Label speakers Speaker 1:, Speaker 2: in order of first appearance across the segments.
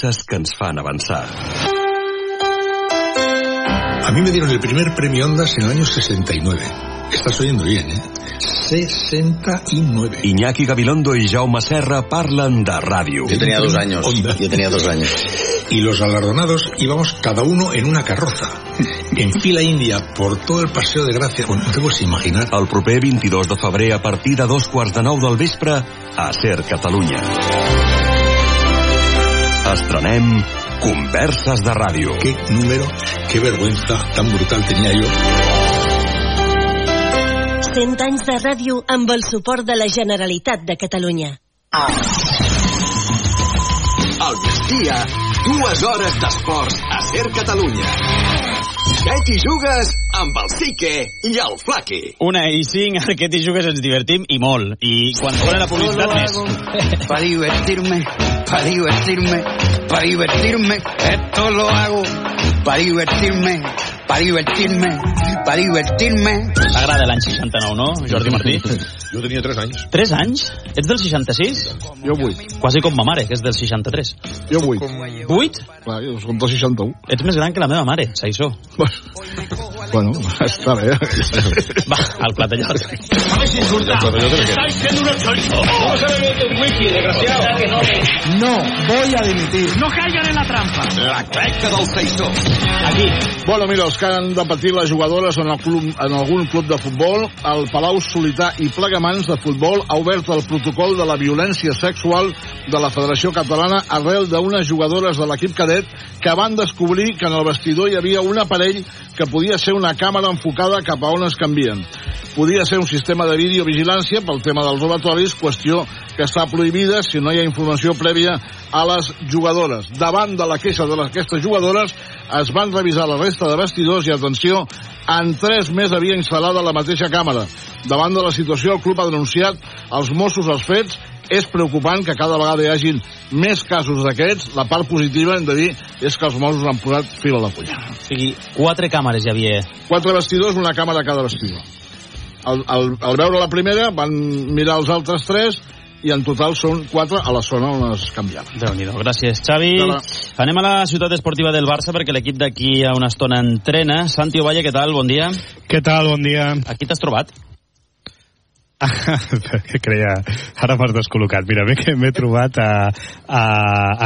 Speaker 1: converses que ens fan avançar.
Speaker 2: A mí me dieron el primer premio Ondas en el año 69. Estás oyendo bien, ¿eh? 69.
Speaker 1: Iñaki Gabilondo y Jaume Serra parlen de ràdio.
Speaker 3: Yo tenía dos años.
Speaker 2: Onda.
Speaker 3: Yo tenía dos años.
Speaker 2: Y los galardonados íbamos cada uno en una carroza, en fila india, por todo el paseo de Gracia. Bueno, no te puedes imaginar.
Speaker 1: El proper 22 de febrer a partir de dos quarts de nou del vespre a Ser Catalunya. Estrenem Converses de Ràdio.
Speaker 2: Qué número, qué vergüenza tan brutal tenía yo.
Speaker 4: 100 anys de ràdio amb el suport de la Generalitat de Catalunya.
Speaker 5: Al migdia, dues hores d'esports a Ser Catalunya. Aquest hi jugues amb el Sique i el Flaque.
Speaker 6: Una i cinc, aquest i jugues ens divertim i molt. I quan ponen la publicitat més.
Speaker 7: para divertirme, para divertirme, para divertirme, esto lo hago para divertirme, para divertirme, para divertirme.
Speaker 6: T'agrada l'any 69, no, Jordi Martí?
Speaker 8: Jo tenia 3 anys.
Speaker 6: 3 anys? Ets del 66?
Speaker 8: Jo 8.
Speaker 6: Quasi com ma mare, que és del 63.
Speaker 8: Jo 8.
Speaker 6: 8?
Speaker 8: Clar, jo som del 61.
Speaker 6: Ets més gran que la meva mare, Saissó.
Speaker 8: Bueno, està bé.
Speaker 6: Va, al platellot.
Speaker 7: No voy a dimitir.
Speaker 5: No caigan en la trampa. La crec del Saissó.
Speaker 6: Aquí.
Speaker 8: Bueno, mira, els que han de patir les jugadores en, el club, en algun club de futbol, el Palau Solità i Plegamans de Futbol ha obert el protocol de la violència sexual de la Federació Catalana arrel d'unes jugadores de l'equip cadet que van descobrir que en el vestidor hi havia un aparell que podia ser una càmera enfocada cap a on es canvien. Podia ser un sistema de videovigilància pel tema dels robatoris, qüestió que està prohibida si no hi ha informació prèvia a les jugadores. Davant de la queixa d'aquestes jugadores es van revisar la resta de vestidors i, atenció, en tres més havia instal·lada la mateixa càmera. Davant de la situació, el club ha denunciat als Mossos els fets. És preocupant que cada vegada hi hagin més casos d'aquests. La part positiva, hem de dir, és que els Mossos han posat fil a la fulla.
Speaker 6: O sigui, quatre càmeres hi havia.
Speaker 8: Quatre vestidors, una càmera a cada vestidor. Al, al, al veure la primera, van mirar els altres tres i en total són quatre a la zona on es canviaven.
Speaker 6: déu nhi Gràcies, Xavi.
Speaker 8: Hola.
Speaker 6: Anem a la ciutat esportiva del Barça perquè l'equip d'aquí a una estona entrena. Santi Ovalle, què tal? Bon dia.
Speaker 9: Què tal? Bon dia.
Speaker 6: Aquí t'has trobat?
Speaker 9: que creia, ara m'has descol·locat. Mira, bé que m'he trobat a, a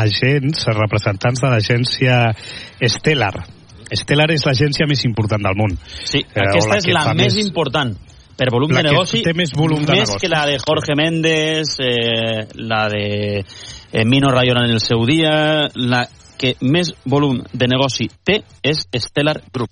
Speaker 9: agents, a representants de l'agència Stellar. Stellar és l'agència més important del món.
Speaker 6: Sí,
Speaker 9: Eh,
Speaker 6: aquesta
Speaker 9: la
Speaker 6: és la més
Speaker 9: més-
Speaker 6: important per volum
Speaker 9: La
Speaker 6: de negoci.
Speaker 9: té més volum de
Speaker 6: més
Speaker 9: negoci.
Speaker 6: que la de Jorge Méndez, eh, la de eh, Mino Rayola en el seu dia, la que més volum de negoci té és Stellar Group.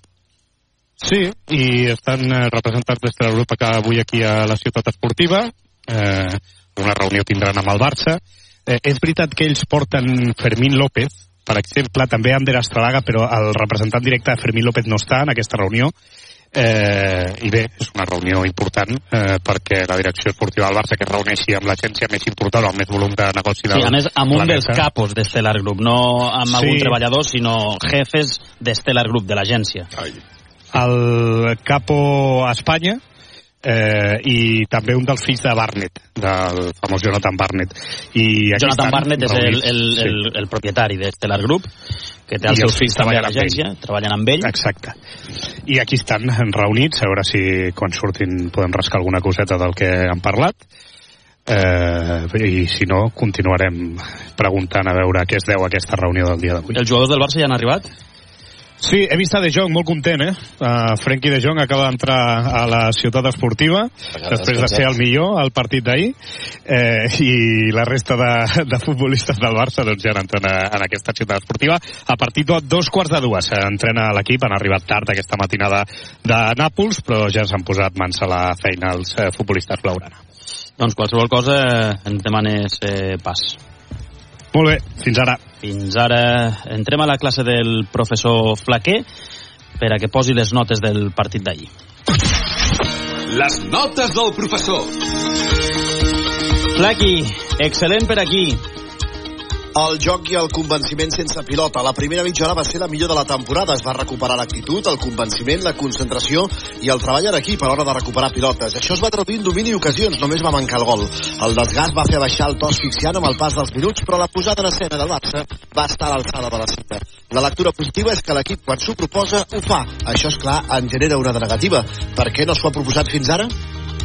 Speaker 9: Sí, i estan eh, representats des de l'Europa que avui aquí a la ciutat esportiva. Eh, una reunió tindran amb el Barça. Eh, és veritat que ells porten Fermín López, per exemple, també Ander Astralaga, però el representant directe de Fermín López no està en aquesta reunió. Eh, I bé, és una reunió important eh, perquè la direcció esportiva del Barça que es reuneixi amb l'agència més important o amb més volum de negoci del
Speaker 6: Sí, a més, amb un dels capos de Stellar Group, no amb
Speaker 9: Sí.
Speaker 6: algun treballador, sinó jefes de Stellar Group, de l'agència.
Speaker 9: el capo a Espanya eh, i també un dels fills de Barnett, del famós Jonathan Barnett. I
Speaker 6: Jonathan Barnett és el, el, el,
Speaker 9: Sí.
Speaker 6: el propietari de Stellar Group, que té els
Speaker 9: I
Speaker 6: seus fills també a l'agència, treballen amb ell.
Speaker 9: Exacte. I aquí estan reunits, a veure si quan surtin podem rascar alguna coseta del que han parlat. Eh, I si no, continuarem preguntant a veure a què es deu aquesta reunió del dia d'avui.
Speaker 6: Els jugadors del Barça ja han arribat?
Speaker 9: Sí, he vist a De Jong molt content, eh? Uh, Frenkie De Jong acaba d'entrar a la ciutat esportiva després de ser el millor al partit d'ahir eh, i la resta de, de futbolistes del Barça doncs ja han entrat en aquesta ciutat esportiva a partir de dos quarts de dues entrena l'equip, han arribat tard aquesta matinada de Nàpols però ja s'han posat mans a la feina els eh, futbolistes blaugrana.
Speaker 6: Doncs qualsevol cosa eh, ens demanes eh, pas.
Speaker 9: Molt bé, fins ara.
Speaker 6: Fins ara entrem a la classe del professor Flaquer per a que posi les notes del partit d'ahir.
Speaker 5: Les notes del professor.
Speaker 6: Flaqui, excel·lent per aquí.
Speaker 3: El joc i el convenciment sense pilota. La primera mitja hora va ser la millor de la temporada. Es va recuperar l'actitud, el convenciment, la concentració i el treball en equip a l'hora de recuperar pilotes. Això es va traduir en domini i ocasions, només va mancar el gol. El desgast va fer baixar el to asfixiant amb el pas dels minuts, però la posada en escena del Barça va estar a l'alçada de la cita. La lectura positiva és que l'equip, quan s'ho proposa, ho fa. Això, és clar, en genera una de negativa. Per què no s'ho ha proposat fins ara?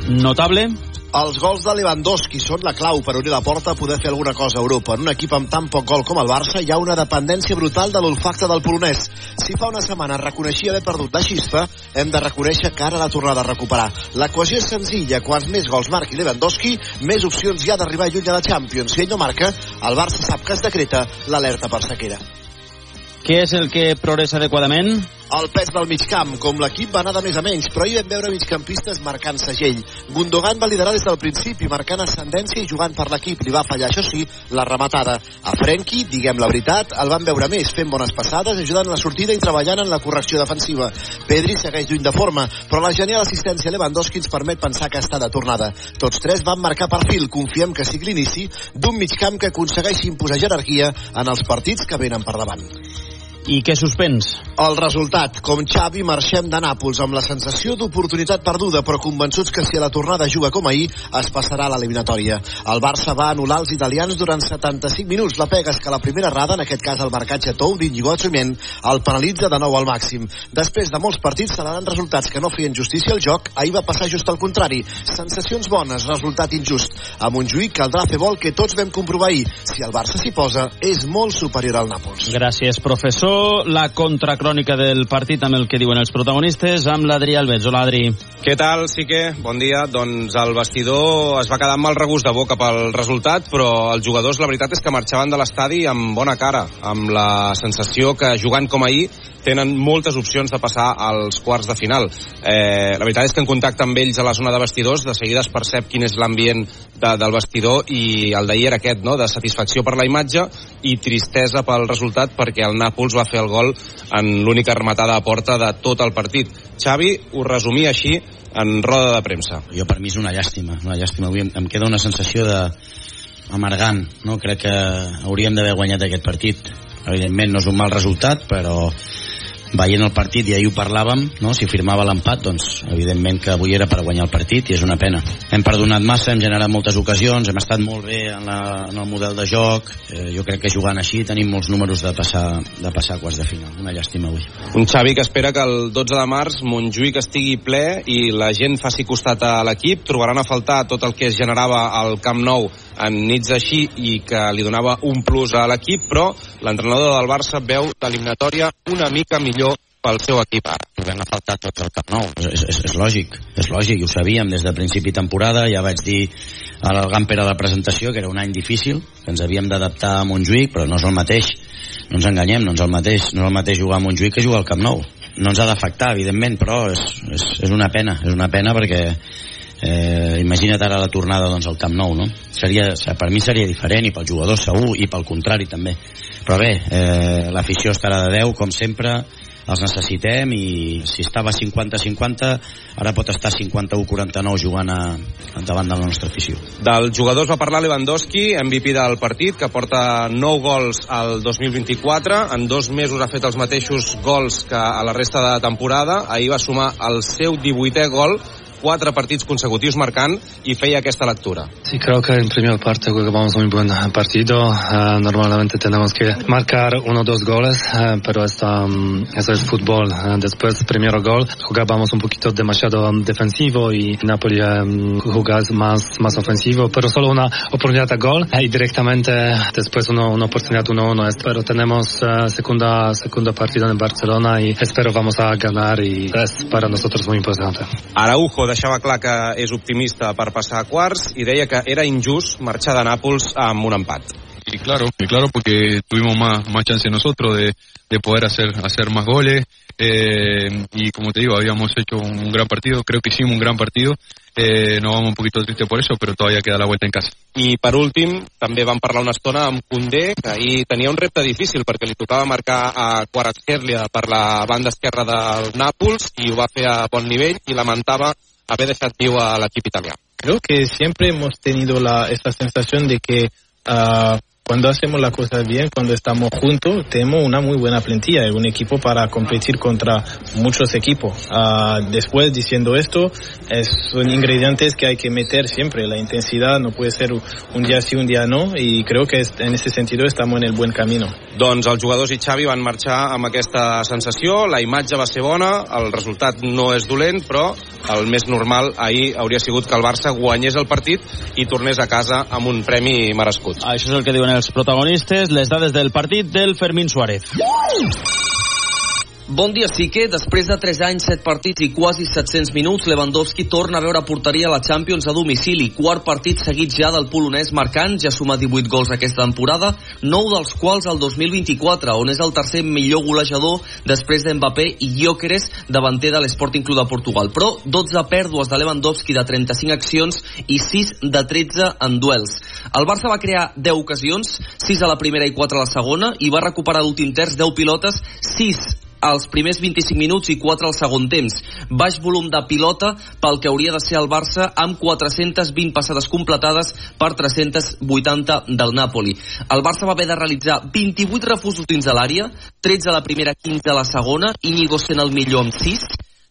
Speaker 6: Notable?
Speaker 3: Els gols de Lewandowski són la clau per obrir la porta a poder fer alguna cosa a Europa. En un equip amb tan poc gol com el Barça hi ha una dependència brutal de l'olfacte del polonès. Si fa una setmana reconeixia haver perdut la xispa, hem de reconèixer que ara la tornada a recuperar. L'equació és senzilla. Quants més gols marqui Lewandowski, més opcions hi ha d'arribar lluny a la Champions. Si ell no marca, el Barça sap que es decreta l'alerta per sequera.
Speaker 6: Què és el que progressa adequadament?
Speaker 3: El pes del migcamp, com l'equip va anar de més a menys, però ahir vam veure migcampistes marcant segell. Gundogan va liderar des del principi, marcant ascendència i jugant per l'equip. Li va fallar, això sí, la rematada. A Frenkie, diguem la veritat, el van veure més, fent bones passades, ajudant en la sortida i treballant en la correcció defensiva. Pedri segueix lluny de forma, però la genial assistència Lewandowski ens permet pensar que està de tornada. Tots tres van marcar perfil, confiem que sigui l'inici d'un migcamp que aconsegueixi imposar jerarquia en els partits que venen per davant.
Speaker 6: I què suspens?
Speaker 3: El resultat, com Xavi, marxem de Nàpols amb la sensació d'oportunitat perduda, però convençuts que si a la tornada juga com ahir, es passarà a l'eliminatòria. El Barça va anul·lar els italians durant 75 minuts. La pega és que la primera errada, en aquest cas el marcatge tou d'Iñigo Ochomen, el penalitza de nou al màxim. Després de molts partits seran resultats que no feien justícia al joc, ahir va passar just al contrari. Sensacions bones, resultat injust. A Montjuïc caldrà fer vol que tots vam comprovar ahir. Si el Barça s'hi posa, és molt superior al Nàpols.
Speaker 6: Gràcies, professor la contracrònica del partit amb el que diuen els protagonistes amb l'Adri Alves. Hola, Adri.
Speaker 10: Què tal, sí que? Bon dia. Doncs el vestidor es va quedar amb el regust de boca pel resultat, però els jugadors la veritat és que marxaven de l'estadi amb bona cara, amb la sensació que jugant com ahir tenen moltes opcions de passar als quarts de final. Eh, la veritat és que en contacte amb ells a la zona de vestidors, de seguida es percep quin és l'ambient de, del vestidor i el d'ahir era aquest, no?, de satisfacció per la imatge i tristesa pel resultat perquè el Nàpols va fer el gol en l'única rematada a porta de tot el partit. Xavi ho resumia així en roda de premsa.
Speaker 11: Jo per mi és una llàstima, una llàstima. Avui em, em queda una sensació de amargant, no? Crec que hauríem d'haver guanyat aquest partit. Evidentment no és un mal resultat, però veient el partit i ahir ho parlàvem no? si firmava l'empat doncs evidentment que avui era per guanyar el partit i és una pena. Hem perdonat massa, hem generat moltes ocasions hem estat molt bé en, la, en el model de joc. Eh, jo crec que jugant així tenim molts números de passar, de passar a quarts de final. Una llàstima avui.
Speaker 10: Un Xavi que espera que el 12 de març Montjuïc estigui ple i la gent faci costat a l'equip. Trobaran a faltar tot el que es generava al Camp Nou en nits així i que li donava un plus a l'equip però l'entrenador del Barça veu l'eliminatòria una mica millor pel seu equip ara.
Speaker 11: A faltar tots al Camp Nou. És, és, és lògic, és lògic, i ho sabíem des de principi de temporada, ja vaig dir al Gamper a la presentació que era un any difícil, que ens havíem d'adaptar a Montjuïc, però no és el mateix, no ens enganyem, no és el mateix, no és el mateix jugar a Montjuïc que jugar al Camp Nou. No ens ha d'afectar, evidentment, però és, és, és una pena, és una pena perquè eh, imagina't ara la tornada doncs, al Camp Nou no? seria, per mi seria diferent i pel jugador segur i pel contrari també però bé, eh, l'afició estarà de 10 com sempre els necessitem i si estava 50-50 ara pot estar 51-49 jugant a, davant de la nostra afició.
Speaker 10: Del jugadors va parlar Lewandowski MVP del partit que porta 9 gols al 2024 en dos mesos ha fet els mateixos gols que a la resta de temporada. Ahir va sumar el seu 18è gol quatre partits consecutius marcant i feia aquesta lectura.
Speaker 12: Sí, creo que en primer parte jugamos muy buen partido. Uh, normalmente tenemos que marcar uno o dos goles, uh, pero esto, um, eso es fútbol. Uh, después, primero gol, jugábamos un poquito demasiado um, defensivo y Napoli um, jugaba más, más ofensivo, pero solo una oportunidad a gol y directamente después uno, una oportunidad 1-1. Pero tenemos segunda, segunda partida en Barcelona y espero vamos a ganar y es para nosotros muy importante.
Speaker 10: Araujo deixava clar que és optimista per passar a quarts i deia que era injust marxar de Nàpols amb un empat.
Speaker 13: Y claro, y claro porque tuvimos más, más chance nosotros de, de poder hacer, hacer más goles eh, y como te digo, habíamos hecho un gran partido, creo que hicimos un gran partido, eh, nos vamos un poquito tristes por eso, pero todavía queda la vuelta en casa.
Speaker 10: I per últim, també vam parlar una estona amb Condé, que ahir tenia un repte difícil perquè li tocava marcar a Kvaratskhelia per la banda esquerra del Nàpols i ho va fer a bon nivell i lamentava haber viu a l'equip italià.
Speaker 14: Creo que siempre hemos tenido la, esta sensación de que uh, cuando hacemos las cosas bien, cuando estamos juntos, tenemos una muy buena plantilla, un equipo para competir contra muchos equipos. Ah, después, diciendo esto, es, son ingredientes que hay que meter siempre. La intensidad no puede ser un día sí, un día no, y creo que es- en ese sentido estamos en el buen camino.
Speaker 10: Doncs els jugadors i Xavi van marxar amb aquesta sensació, la imatge va ser bona, el resultat no és dolent, però el més normal ahir hauria sigut que el Barça guanyés el partit i tornés a casa amb un premi merescut.
Speaker 6: Això és el que diuen els protagonistes, les dades del partit del Fermín Suárez.
Speaker 15: Bon dia, sí que després de 3 anys, 7 partits i quasi 700 minuts, Lewandowski torna a veure porteria a la Champions a domicili. Quart partit seguit ja del polonès marcant, ja suma 18 gols aquesta temporada, 9 dels quals al 2024, on és el tercer millor golejador després d'Mbappé i Gyökeres, davanter de l'Sporting Club de Portugal. Però 12 pèrdues de Lewandowski de 35 accions i 6 de 13 en duels. El Barça va crear 10 ocasions, 6 a la primera i 4 a la segona, i va recuperar l'últim terç 10 pilotes, 6 als primers 25 minuts i 4 al segon temps. Baix volum de pilota pel que hauria de ser el Barça amb 420 passades completades per 380 del Napoli. El Barça va haver de realitzar 28 refusos dins de l'àrea, 13 a la primera, 15 a la segona, Íñigo sent el millor amb 6,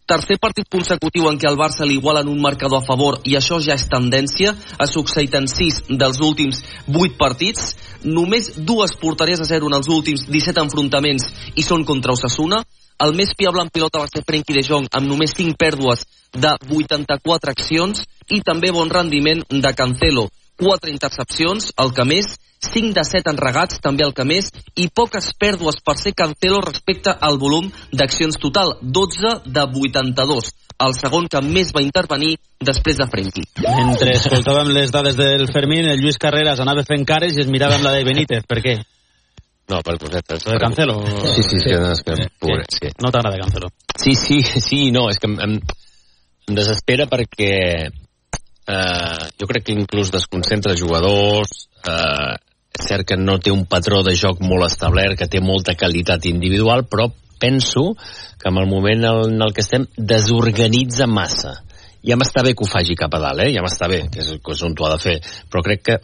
Speaker 15: tercer partit consecutiu en què el Barça li igualen un marcador a favor i això ja és tendència, ha succeït en 6 dels últims 8 partits, només dues porteries a 0 en els últims 17 enfrontaments i són contra Osasuna, el més fiable en pilota va ser Frenkie de Jong amb només 5 pèrdues de 84 accions i també bon rendiment de Cancelo, 4 intercepcions, el que més, 5 de 7 enregats, també el que més, i poques pèrdues per ser Cancelo respecte al volum d'accions total, 12 de 82, el segon que més va intervenir després de Frenkie.
Speaker 6: Mentre escoltàvem les dades del Fermín, el Lluís Carreras anava fent cares i es mirava amb la de Benítez. Per què?
Speaker 16: No, per cosetes.
Speaker 6: De Cancelo?
Speaker 16: Sí, sí, sí, no, és que, pobret, sí.
Speaker 6: No t'agrada Cancelo?
Speaker 16: Sí, sí, sí, no, és que em, em desespera perquè eh, jo crec que inclús desconcentra jugadors, eh, és cert que no té un patró de joc molt establert, que té molta qualitat individual, però penso que en el moment en el que estem desorganitza massa. Ja m'està bé que ho faci cap a dalt, eh? ja m'està bé, que és, que és on t'ho ha de fer, però crec que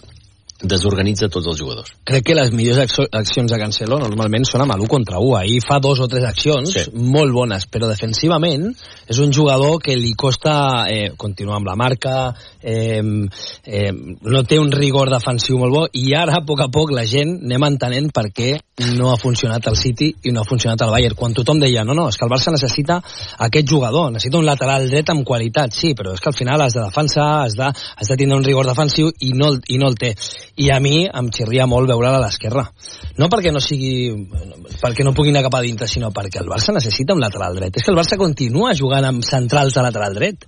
Speaker 16: desorganitza tots els jugadors.
Speaker 17: Crec que les millors accio- accions de Cancelo normalment són amb l'1 contra 1. Ahir fa dos o tres accions sí. molt bones, però defensivament és un jugador que li costa eh, continuar amb la marca, eh, eh, no té un rigor defensiu molt bo, i ara, a poc a poc, la gent anem entenent per què no ha funcionat el City i no ha funcionat el Bayern. Quan tothom deia, no, no, és que el Barça necessita aquest jugador, necessita un lateral dret amb qualitat, sí, però és que al final has de defensar, has de, has de tindre un rigor defensiu i no, i no el té. I a mi em xirria molt veure-la a l'esquerra. No perquè no sigui perquè no pugui anar cap a dintre, sinó perquè el Barça necessita un lateral dret. És que el Barça continua jugant amb centrals de lateral dret.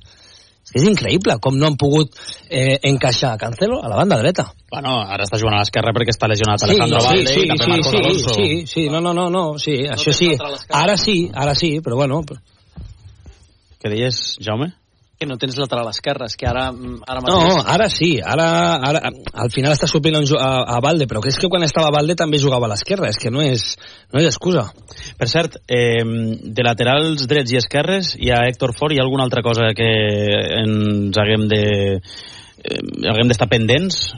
Speaker 17: És que és increïble com no han pogut eh, encaixar Cancelo a la banda dreta.
Speaker 6: Bueno, ara està jugant a l'esquerra perquè està lesionat Alejandro
Speaker 17: sí,
Speaker 6: Valde
Speaker 17: sí,
Speaker 6: i també
Speaker 17: sí,
Speaker 6: Marcos
Speaker 17: sí,
Speaker 6: Alonso.
Speaker 17: sí, sí, no, no, no, no, sí, això sí. Ara sí, ara sí, però bueno...
Speaker 6: Què deies, Jaume?
Speaker 18: Que no tens lateral esquerre, és que ara, ara
Speaker 17: No,
Speaker 18: mateix...
Speaker 17: ara sí, ara, ara al final està suplint a, a, a Valde, però que és que quan estava a Valde també jugava a l'esquerra, és que no és, no és excusa.
Speaker 6: Per cert, eh, de laterals drets i esquerres hi ha Héctor Ford i alguna altra cosa que ens haguem de eh, haguem d'estar pendents?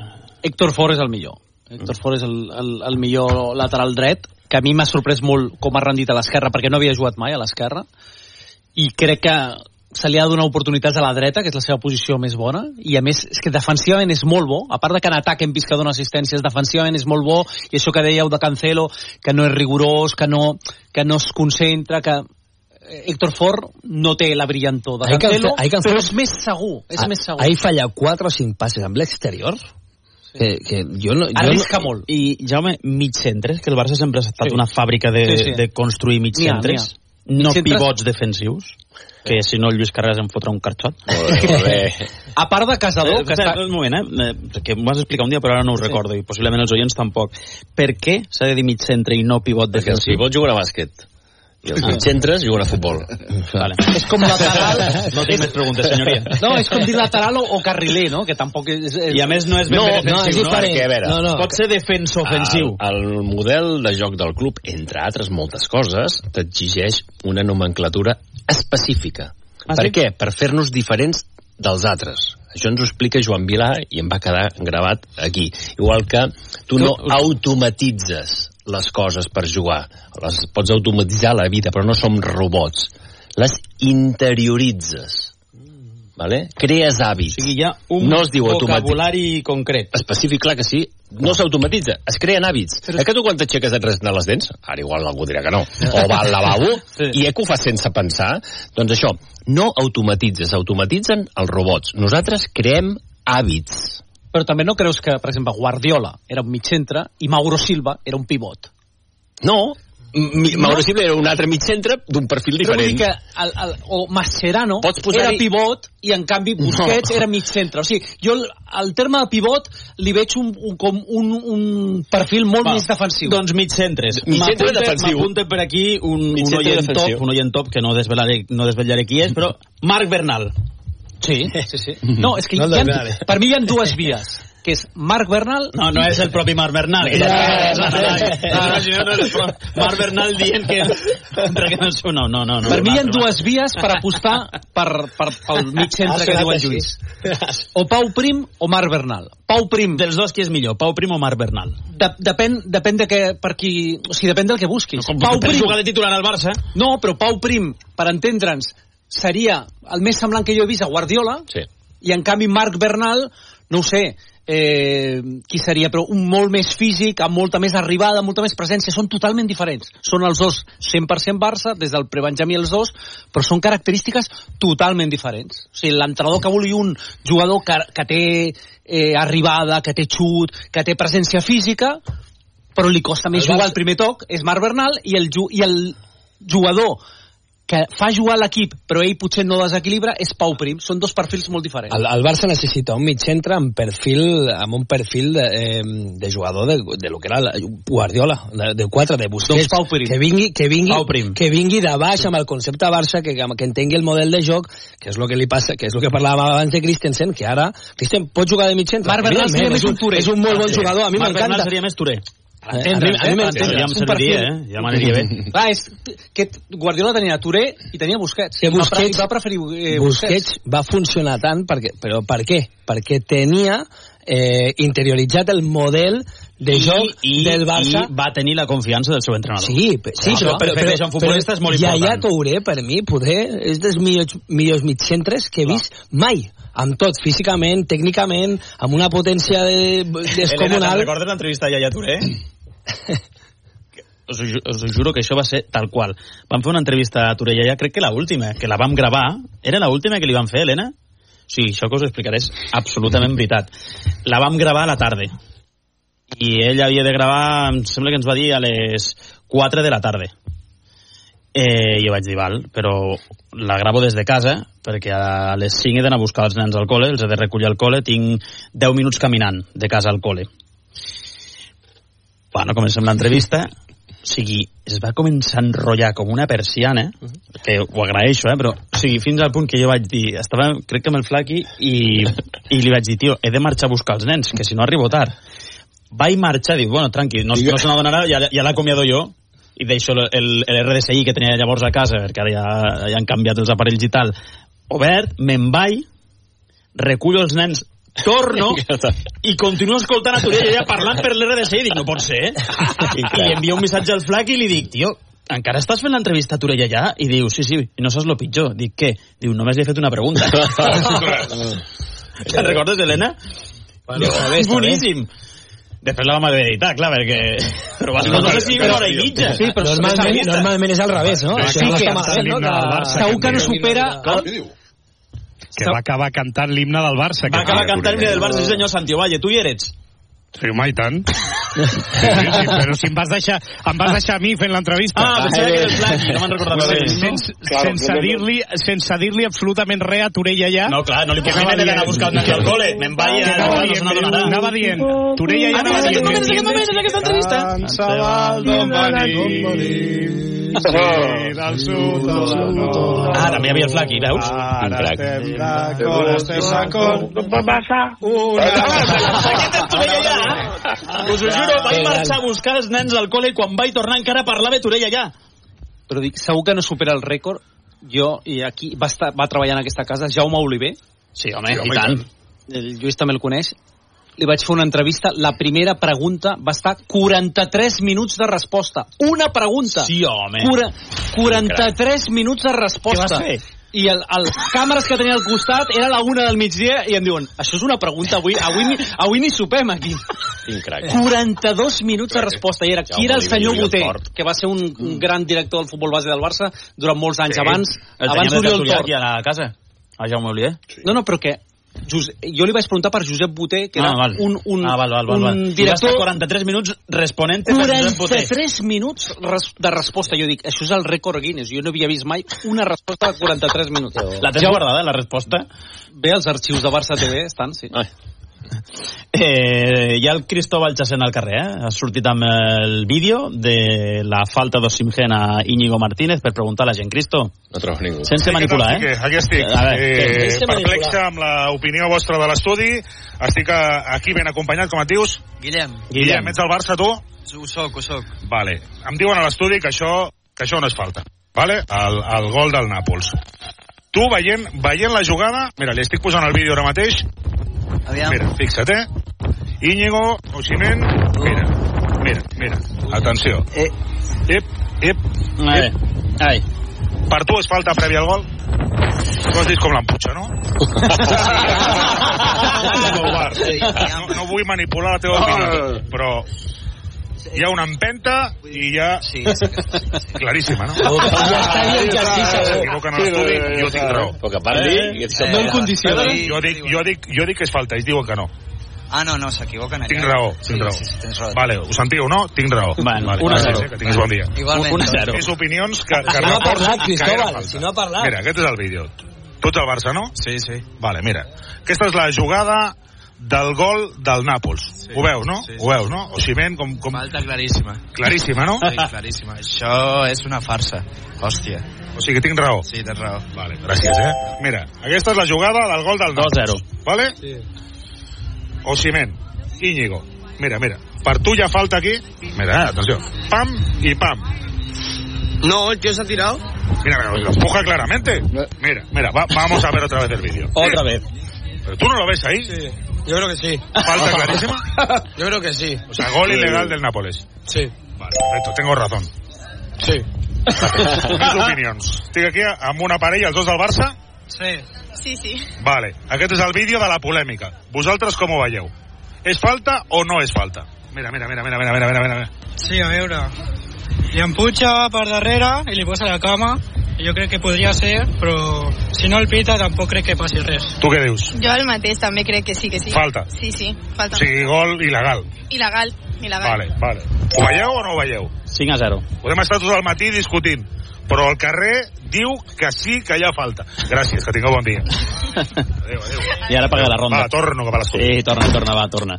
Speaker 18: Héctor Ford és el millor. Héctor Ford és el, el, el millor lateral dret, que a mi m'ha sorprès molt com ha rendit a l'esquerra, perquè no havia jugat mai a l'esquerra, i crec que se li ha de donar oportunitats a la dreta, que és la seva posició més bona, i a més és que defensivament és molt bo, a part de que en atac hem vist que dona assistències, defensivament és molt bo, i això que dèieu de Cancelo, que no és rigorós, que no, que no es concentra, que eh, Héctor Ford no té la brillantor de
Speaker 17: Ahí
Speaker 18: Cancelo,
Speaker 17: Cance- ahí Cancelo-
Speaker 18: però és més segur, és
Speaker 17: Ah,
Speaker 18: més segur.
Speaker 17: Ahir falla 4 o 5 passes amb l'exterior, que, que jo no... Jo
Speaker 6: Arrisca
Speaker 17: no,
Speaker 6: molt. I, Jaume, mig centres, que el Barça sempre ha estat
Speaker 17: Sí.
Speaker 6: una fàbrica de,
Speaker 17: Sí, sí.
Speaker 6: de construir mig centres.
Speaker 18: n'hi ha.
Speaker 6: No
Speaker 18: centres-
Speaker 6: pivots defensius, que si no el Lluís Carreras em fotrà un carxot.
Speaker 18: A part de Casador, que està...
Speaker 6: Un moment, eh? eh, Que m'ho has explicat un dia, però ara no ho recordo, i possiblement els oients tampoc. Per què s'ha de dir mig centre i no pivot
Speaker 16: Perquè els
Speaker 6: defensiu?
Speaker 16: pivots juguen a bàsquet. I els mitcentres juguen a futbol.
Speaker 6: Vale.
Speaker 18: És com lateral...
Speaker 6: No tinc més preguntes, senyoria.
Speaker 18: No, és com dir lateral o, o carriler, no? Que tampoc és... és...
Speaker 6: I a més no és ben
Speaker 16: No, no, és
Speaker 6: defensiu, no?
Speaker 16: diferent. Perquè, a veure,
Speaker 6: no, no. Pot ser defenso-ofensiu.
Speaker 16: El, el model de joc del club, entre altres moltes coses, t'exigeix una nomenclatura específica.
Speaker 6: Ah,
Speaker 16: per
Speaker 6: sí?
Speaker 16: què? Per fer-nos diferents dels altres. Això ens ho explica Joan Vilà i em va quedar gravat aquí. Igual que tu no automatitzes les coses per jugar. Les pots automatitzar la vida, però no som robots. Les interioritzes. Vale? Crees hàbits.
Speaker 6: O sigui, hi ha un
Speaker 16: no es diu
Speaker 6: vocabulari concret.
Speaker 16: Específic, clar que sí. No s'automatitza, es creen hàbits. Però... És que tu quan t'aixeques et resnes les dents, ara igual algú dirà que no, o va al lavabo, sí. i eh que ho fas sense pensar, doncs això, no automatitzes, automatitzen els robots. Nosaltres creem hàbits.
Speaker 18: Però també no creus que, per exemple, Guardiola era un mig centre i Mauro Silva era un pivot?
Speaker 16: No, Mi, Mauro Silva era un altre mig centre d'un perfil
Speaker 18: Però vull
Speaker 16: diferent.
Speaker 18: dir que el, el, o Mascherano era pivot i en canvi Busquets
Speaker 16: No.
Speaker 18: era mig centre. O sigui, jo el, el terme de pivot li veig un, un, com un, un perfil molt
Speaker 6: Va,
Speaker 18: més defensiu.
Speaker 6: Doncs mig centres.
Speaker 18: Mig centre defensiu.
Speaker 6: M'apunte per aquí un,
Speaker 18: Mig
Speaker 6: un oient top, un oient top que no desvelaré, no desvetllaré qui és, però Marc Bernal.
Speaker 18: Sí, sí, sí. No, és que
Speaker 6: No el
Speaker 18: hi ha, per mi hi ha dues vies que és Marc Bernal...
Speaker 6: No, no és el propi Marc Bernal.
Speaker 18: Ja,
Speaker 6: no, no, no, no, no, no és el propi Marc Bernal dient que... Perquè no, és- no, no, no. no
Speaker 18: per mi hi ha dues vies per apostar per, per, pel mig centre que diu en Lluís. O Pau Prim o Marc Bernal. Pau Prim...
Speaker 6: Dels dos, qui és millor? Pau Prim o Marc Bernal?
Speaker 18: De, depèn, depèn de què, per qui... O sigui, depèn del que busquis.
Speaker 6: Com per jugar de titular al Barça.
Speaker 18: No, però Pau Prim, per entendre'ns, seria el més semblant que jo he vist a Guardiola,
Speaker 16: sí.
Speaker 18: i en canvi Marc Bernal, no ho sé, eh, qui seria, però un molt més físic, amb molta més arribada, molta més presència, són totalment diferents. Són els dos 100% Barça, des del prebenjamí els dos, però són característiques totalment diferents. O sigui, l'entrenador que vulgui un jugador que, que té eh, arribada, que té xut, que té presència física, però li costa més
Speaker 17: El
Speaker 18: jugar al primer toc, és Marc Bernal, i el, i el jugador que fa jugar l'equip, però ell potser no desequilibra, és Pau Prim. Són dos perfils molt diferents.
Speaker 17: El, el Barça necessita un mig centre amb perfil amb un perfil de, eh, de jugador de, de lo que era la, Guardiola, de, de 4, de Busquets,
Speaker 18: Doncs Pau Prim.
Speaker 17: que vingui, que vingui,
Speaker 18: Pau Prim.
Speaker 17: que vingui de baix amb el concepte Barça, que, que entengui el model de joc, que és el que li passa, que és el que parlàvem abans de Christensen, que ara Christensen pot jugar de mig centre.
Speaker 18: Marc Bernal seria més
Speaker 17: és
Speaker 18: un Touré.
Speaker 17: És un molt bon
Speaker 18: Ah,
Speaker 17: jugador, a mi
Speaker 6: Marc Bernal
Speaker 17: m'encanta.
Speaker 6: seria més Touré.
Speaker 17: A mi- a mi m'entens.
Speaker 6: Ja em serviria, eh? Ja m'aniria bé.
Speaker 18: Clar, és que Guardiola tenia Touré i tenia Busquets.
Speaker 17: que Busquets,
Speaker 18: va, pre- va preferir eh,
Speaker 17: Busquets va funcionar tant, perquè, però per què? Perquè tenia eh, interioritzat el model de joc
Speaker 6: I,
Speaker 17: del Barça.
Speaker 6: I va tenir la confiança del seu entrenador.
Speaker 17: Sí, sí
Speaker 6: Això, per fer això en futbolista és molt
Speaker 17: Yaya
Speaker 6: important.
Speaker 17: Touré, per mi, poder, és dels millors, millors mitcentres que he vist mai. Amb tot, físicament, tècnicament, amb una potència de,
Speaker 6: Elena,
Speaker 17: descomunal.
Speaker 6: te'n recordes l'entrevista a Yaya Touré? us, ju- us juro que això va ser tal qual. Vam fer una entrevista a Touré Yaya, crec que la última, que la vam gravar. Era la última que li vam fer, Helena? Sí, això que us explicaré és absolutament veritat. La vam gravar a la tarda. I ell havia de gravar, em sembla que ens va dir a les 4 de la tarda. Eh, jo vaig dir, val, però la gravo des de casa, perquè a les 5 he d'anar a buscar els nens al col·le, els he de recollir al col·le, tinc 10 minuts caminant de casa al col·le. Bueno, comencem l'entrevista, o sigui, es va començar a enrotllar com una persiana, que ho agraeixo, eh, però, o sigui, fins al punt que jo vaig dir, estava, crec que amb el flaqui, i, i li vaig dir, tio, he de marxar a buscar els nens, que si no arribo tard. Vaig marxar, dic, bueno, tranqui, no, no se n'adonarà, ja, ja l'acomiado jo, i deixo el, el, el RDSI que tenia llavors a casa, perquè ara ja, ja han canviat els aparells i tal, obert, me'n vaig, recullo els nens, torno i continuo escoltant a Turiel ja parlant per l'RDSI i dic, no pot ser i li envio un missatge al flac i li dic, tio, encara estàs fent l'entrevista a Torella ja? I diu, sí, sí, i no saps lo pitjor. Dic, què? Diu, només li he fet una pregunta. Te'n recordes, Helena?
Speaker 17: Bueno, bé,
Speaker 6: boníssim. Després la vam haver d'editar, clar, perquè... Però va ser una cosa així una hora i mitja.
Speaker 17: Sí, però normalment, normalment és al revés, no?
Speaker 9: Sí,
Speaker 17: Això no
Speaker 9: que
Speaker 17: malament, no? Que-
Speaker 9: Barça,
Speaker 18: Segur que no supera...
Speaker 9: Que va acabar cantant l'himne del Barça.
Speaker 6: Va acabar cantant l'himne del Barça, sí senyor, Santi Ovalle, tu hi eres?
Speaker 9: Sí, home, i tant. Sí, sí, però si em vas deixar, em vas deixar a mi fent l'entrevista.
Speaker 6: Ah, pensava que era el Flaqui, no me'n recordava bé.
Speaker 9: Sense,
Speaker 6: Claro,
Speaker 9: sense
Speaker 6: no, no.
Speaker 9: dir-li sense dir-li absolutament res a Torella ja.
Speaker 6: No, clar, no li puc d'anar a buscar el nen al cole. Me'n vaig a...
Speaker 9: Anava
Speaker 6: no se
Speaker 9: dient,
Speaker 6: n'adonarà.
Speaker 9: anava dient, Torella ja
Speaker 6: Ah,
Speaker 9: anava
Speaker 6: no,
Speaker 9: dient.
Speaker 6: aquest moment, aquest moment, és aquesta entrevista.
Speaker 9: Tant se val d'on venim, sí, del sud del nord.
Speaker 6: Ah, també hi havia el Flaqui, veus?
Speaker 9: Ara estem d'acord, estem d'acord.
Speaker 6: Aquest és Torella ja. Us ho juro, vaig marxar a buscar els nens al col·le i quan vaig tornar encara parlava Torella ja.
Speaker 18: Però dic, segur que no supera el rècord. Jo, i aquí va, estar, va treballar en aquesta casa, Jaume Oliver,
Speaker 6: Sí, home,
Speaker 18: i tant. El Lluís també el coneix. Li vaig fer una entrevista. La primera pregunta va estar 43 minuts de resposta. Una pregunta.
Speaker 6: Sí, home.
Speaker 18: Cura, 43 minuts de resposta.
Speaker 6: Què vas fer?
Speaker 18: I el, el càmeres que tenia al costat era la una del migdia i em diuen, això és una pregunta, avui, avui, ni, avui ni sopem aquí.
Speaker 16: Crac.
Speaker 18: 42 minuts de resposta i era qui era el senyor Boter, que va ser un, un gran director del futbol base del Barça durant molts anys
Speaker 6: Sí.
Speaker 18: abans,
Speaker 6: El
Speaker 18: abans d'Oriol Tort.
Speaker 6: a la casa, a Jaume Oliver.
Speaker 18: No, no, però que Josep, jo li vaig preguntar per Josep Boter, que era
Speaker 6: Ah, val.
Speaker 18: un, un,
Speaker 6: ah, val, val, val,
Speaker 18: un
Speaker 6: val.
Speaker 18: Director...
Speaker 6: estar 43 minuts responent per Josep Boter.
Speaker 18: 43 minuts res, de resposta. Jo dic, això és el rècord Guinness. Jo no havia vist mai una resposta de 43 minuts.
Speaker 6: La tens guardada, la resposta?
Speaker 18: Bé, els arxius de Barça TV estan, sí.
Speaker 6: Ai. Eh, hi ha el Cristóbal Chasén al carrer, eh? Ha sortit amb el vídeo de la falta d'Osimhen a Íñigo Martínez per preguntar a la gent. Cristo,
Speaker 16: No trobo ningú.
Speaker 6: sense manipular,
Speaker 19: Aquí,
Speaker 6: eh?
Speaker 19: aquí estic.
Speaker 6: A veure,
Speaker 19: eh, perplexa amb l'opinió vostra de l'estudi. Estic eh, aquí ben acompanyat, com et dius?
Speaker 20: Guillem.
Speaker 19: Guillem, ets del Barça, tu?
Speaker 20: Ho soc, ho soc.
Speaker 19: Vale. Em diuen a l'estudi que això, que això no és falta. Vale? El, el gol del Nàpols. Tu, veient, veient la jugada... Mira, li estic posant el vídeo ara mateix.
Speaker 20: Aviam.
Speaker 19: Mira, fixa't, eh? Íñigo, Oximen... Mira, mira, mira. Atenció.
Speaker 20: Eh.
Speaker 19: Ep, ep,
Speaker 6: Ai, ai.
Speaker 19: Per tu és falta prèvia al gol? Tu has dit com l'empuja, no? no, no vull manipular la teva opinió, però hi ha una empenta i hi ha...
Speaker 20: Sí,
Speaker 19: Claríssima, no?
Speaker 20: Ja està dient que sí, segur.
Speaker 19: L'estudi, jo tinc raó.
Speaker 16: Però que parli, i et
Speaker 20: No condiciona.
Speaker 19: Jo dic, jo, dic, jo dic que és falta, ells diuen que no.
Speaker 20: Ah, no, no, s'equivoquen allà.
Speaker 19: Tinc raó,
Speaker 20: Sí,
Speaker 19: tinc raó.
Speaker 20: sí, sí, tens raó.
Speaker 19: Vale, ho sentiu, no? Tinc raó.
Speaker 6: Bueno,
Speaker 19: vale,
Speaker 6: un a
Speaker 19: gràcies,
Speaker 6: zero.
Speaker 19: eh, Que tinguis bon dia.
Speaker 20: Igualment.
Speaker 6: Un a zero.
Speaker 19: És opinions que, que
Speaker 17: Si no ha parlat, Cristóbal, si no ha parlat.
Speaker 19: Mira, aquest és el vídeo. Tu ets el Barça, no?
Speaker 20: Sí, sí.
Speaker 19: Vale, mira. Aquesta és la jugada del gol del Nàpols.
Speaker 20: Sí,
Speaker 19: Ho veus, no?
Speaker 20: sí, sí.
Speaker 19: Ho veus, no? Oximen, com, com...
Speaker 20: Falta claríssima.
Speaker 19: Claríssima, no?
Speaker 20: Sí, claríssima. Això és una farsa. Hòstia.
Speaker 19: O sigui, tinc raó.
Speaker 20: Sí, tens raó.
Speaker 19: Vale, gràcies, eh? Mira, aquesta és la jugada del gol del Nàpols.
Speaker 6: 2-0.
Speaker 19: Vale?
Speaker 20: Sí.
Speaker 19: Oximen, Íñigo. Mira, mira. Per tu ja falta aquí. Mira, atenció. Pam i pam.
Speaker 20: No, el tío se ha tirado.
Speaker 19: Mira, mira, lo empuja claramente. Mira, mira, va- vamos a ver otra vez el vídeo.
Speaker 18: Otra vez.
Speaker 19: Pero tú no lo ves ahí.
Speaker 20: Sí. Yo creo que sí.
Speaker 19: Falta clarísima.
Speaker 20: Yo creo que sí.
Speaker 19: O sea, gol ilegal del Nápoles.
Speaker 20: Sí.
Speaker 19: Vale, perfecto, tengo razón.
Speaker 20: Sí.
Speaker 19: Més opinions. Estic aquí amb una parella, els dos del Barça.
Speaker 20: Sí.
Speaker 21: Sí, sí.
Speaker 19: Vale, aquest és el vídeo de la polèmica. Vosaltres com ho veieu? És falta o no és falta? Mira, mira, mira, mira, mira, mira, mira, mira.
Speaker 22: Sí, a veure, li empuja per darrere i li posa la cama jo crec que podria ser, però si no el pita tampoc crec que passi res.
Speaker 19: Tu què dius?
Speaker 21: Jo el mateix també crec que sí, que sí.
Speaker 19: Falta.
Speaker 21: Sí, sí, falta.
Speaker 19: O sigui, gol il·legal.
Speaker 21: Il·legal, il·legal.
Speaker 19: Vale, vale. Ho veieu o no ho veieu?
Speaker 6: 5 a 0.
Speaker 19: Podem estar tot el matí discutint, però el carrer diu que sí que hi ha falta. Gràcies, que tingueu bon dia. Adéu, adéu.
Speaker 6: I ara paga la ronda.
Speaker 19: Va, torno cap a l'estudi.
Speaker 6: Sí, torna, torna, va, torna.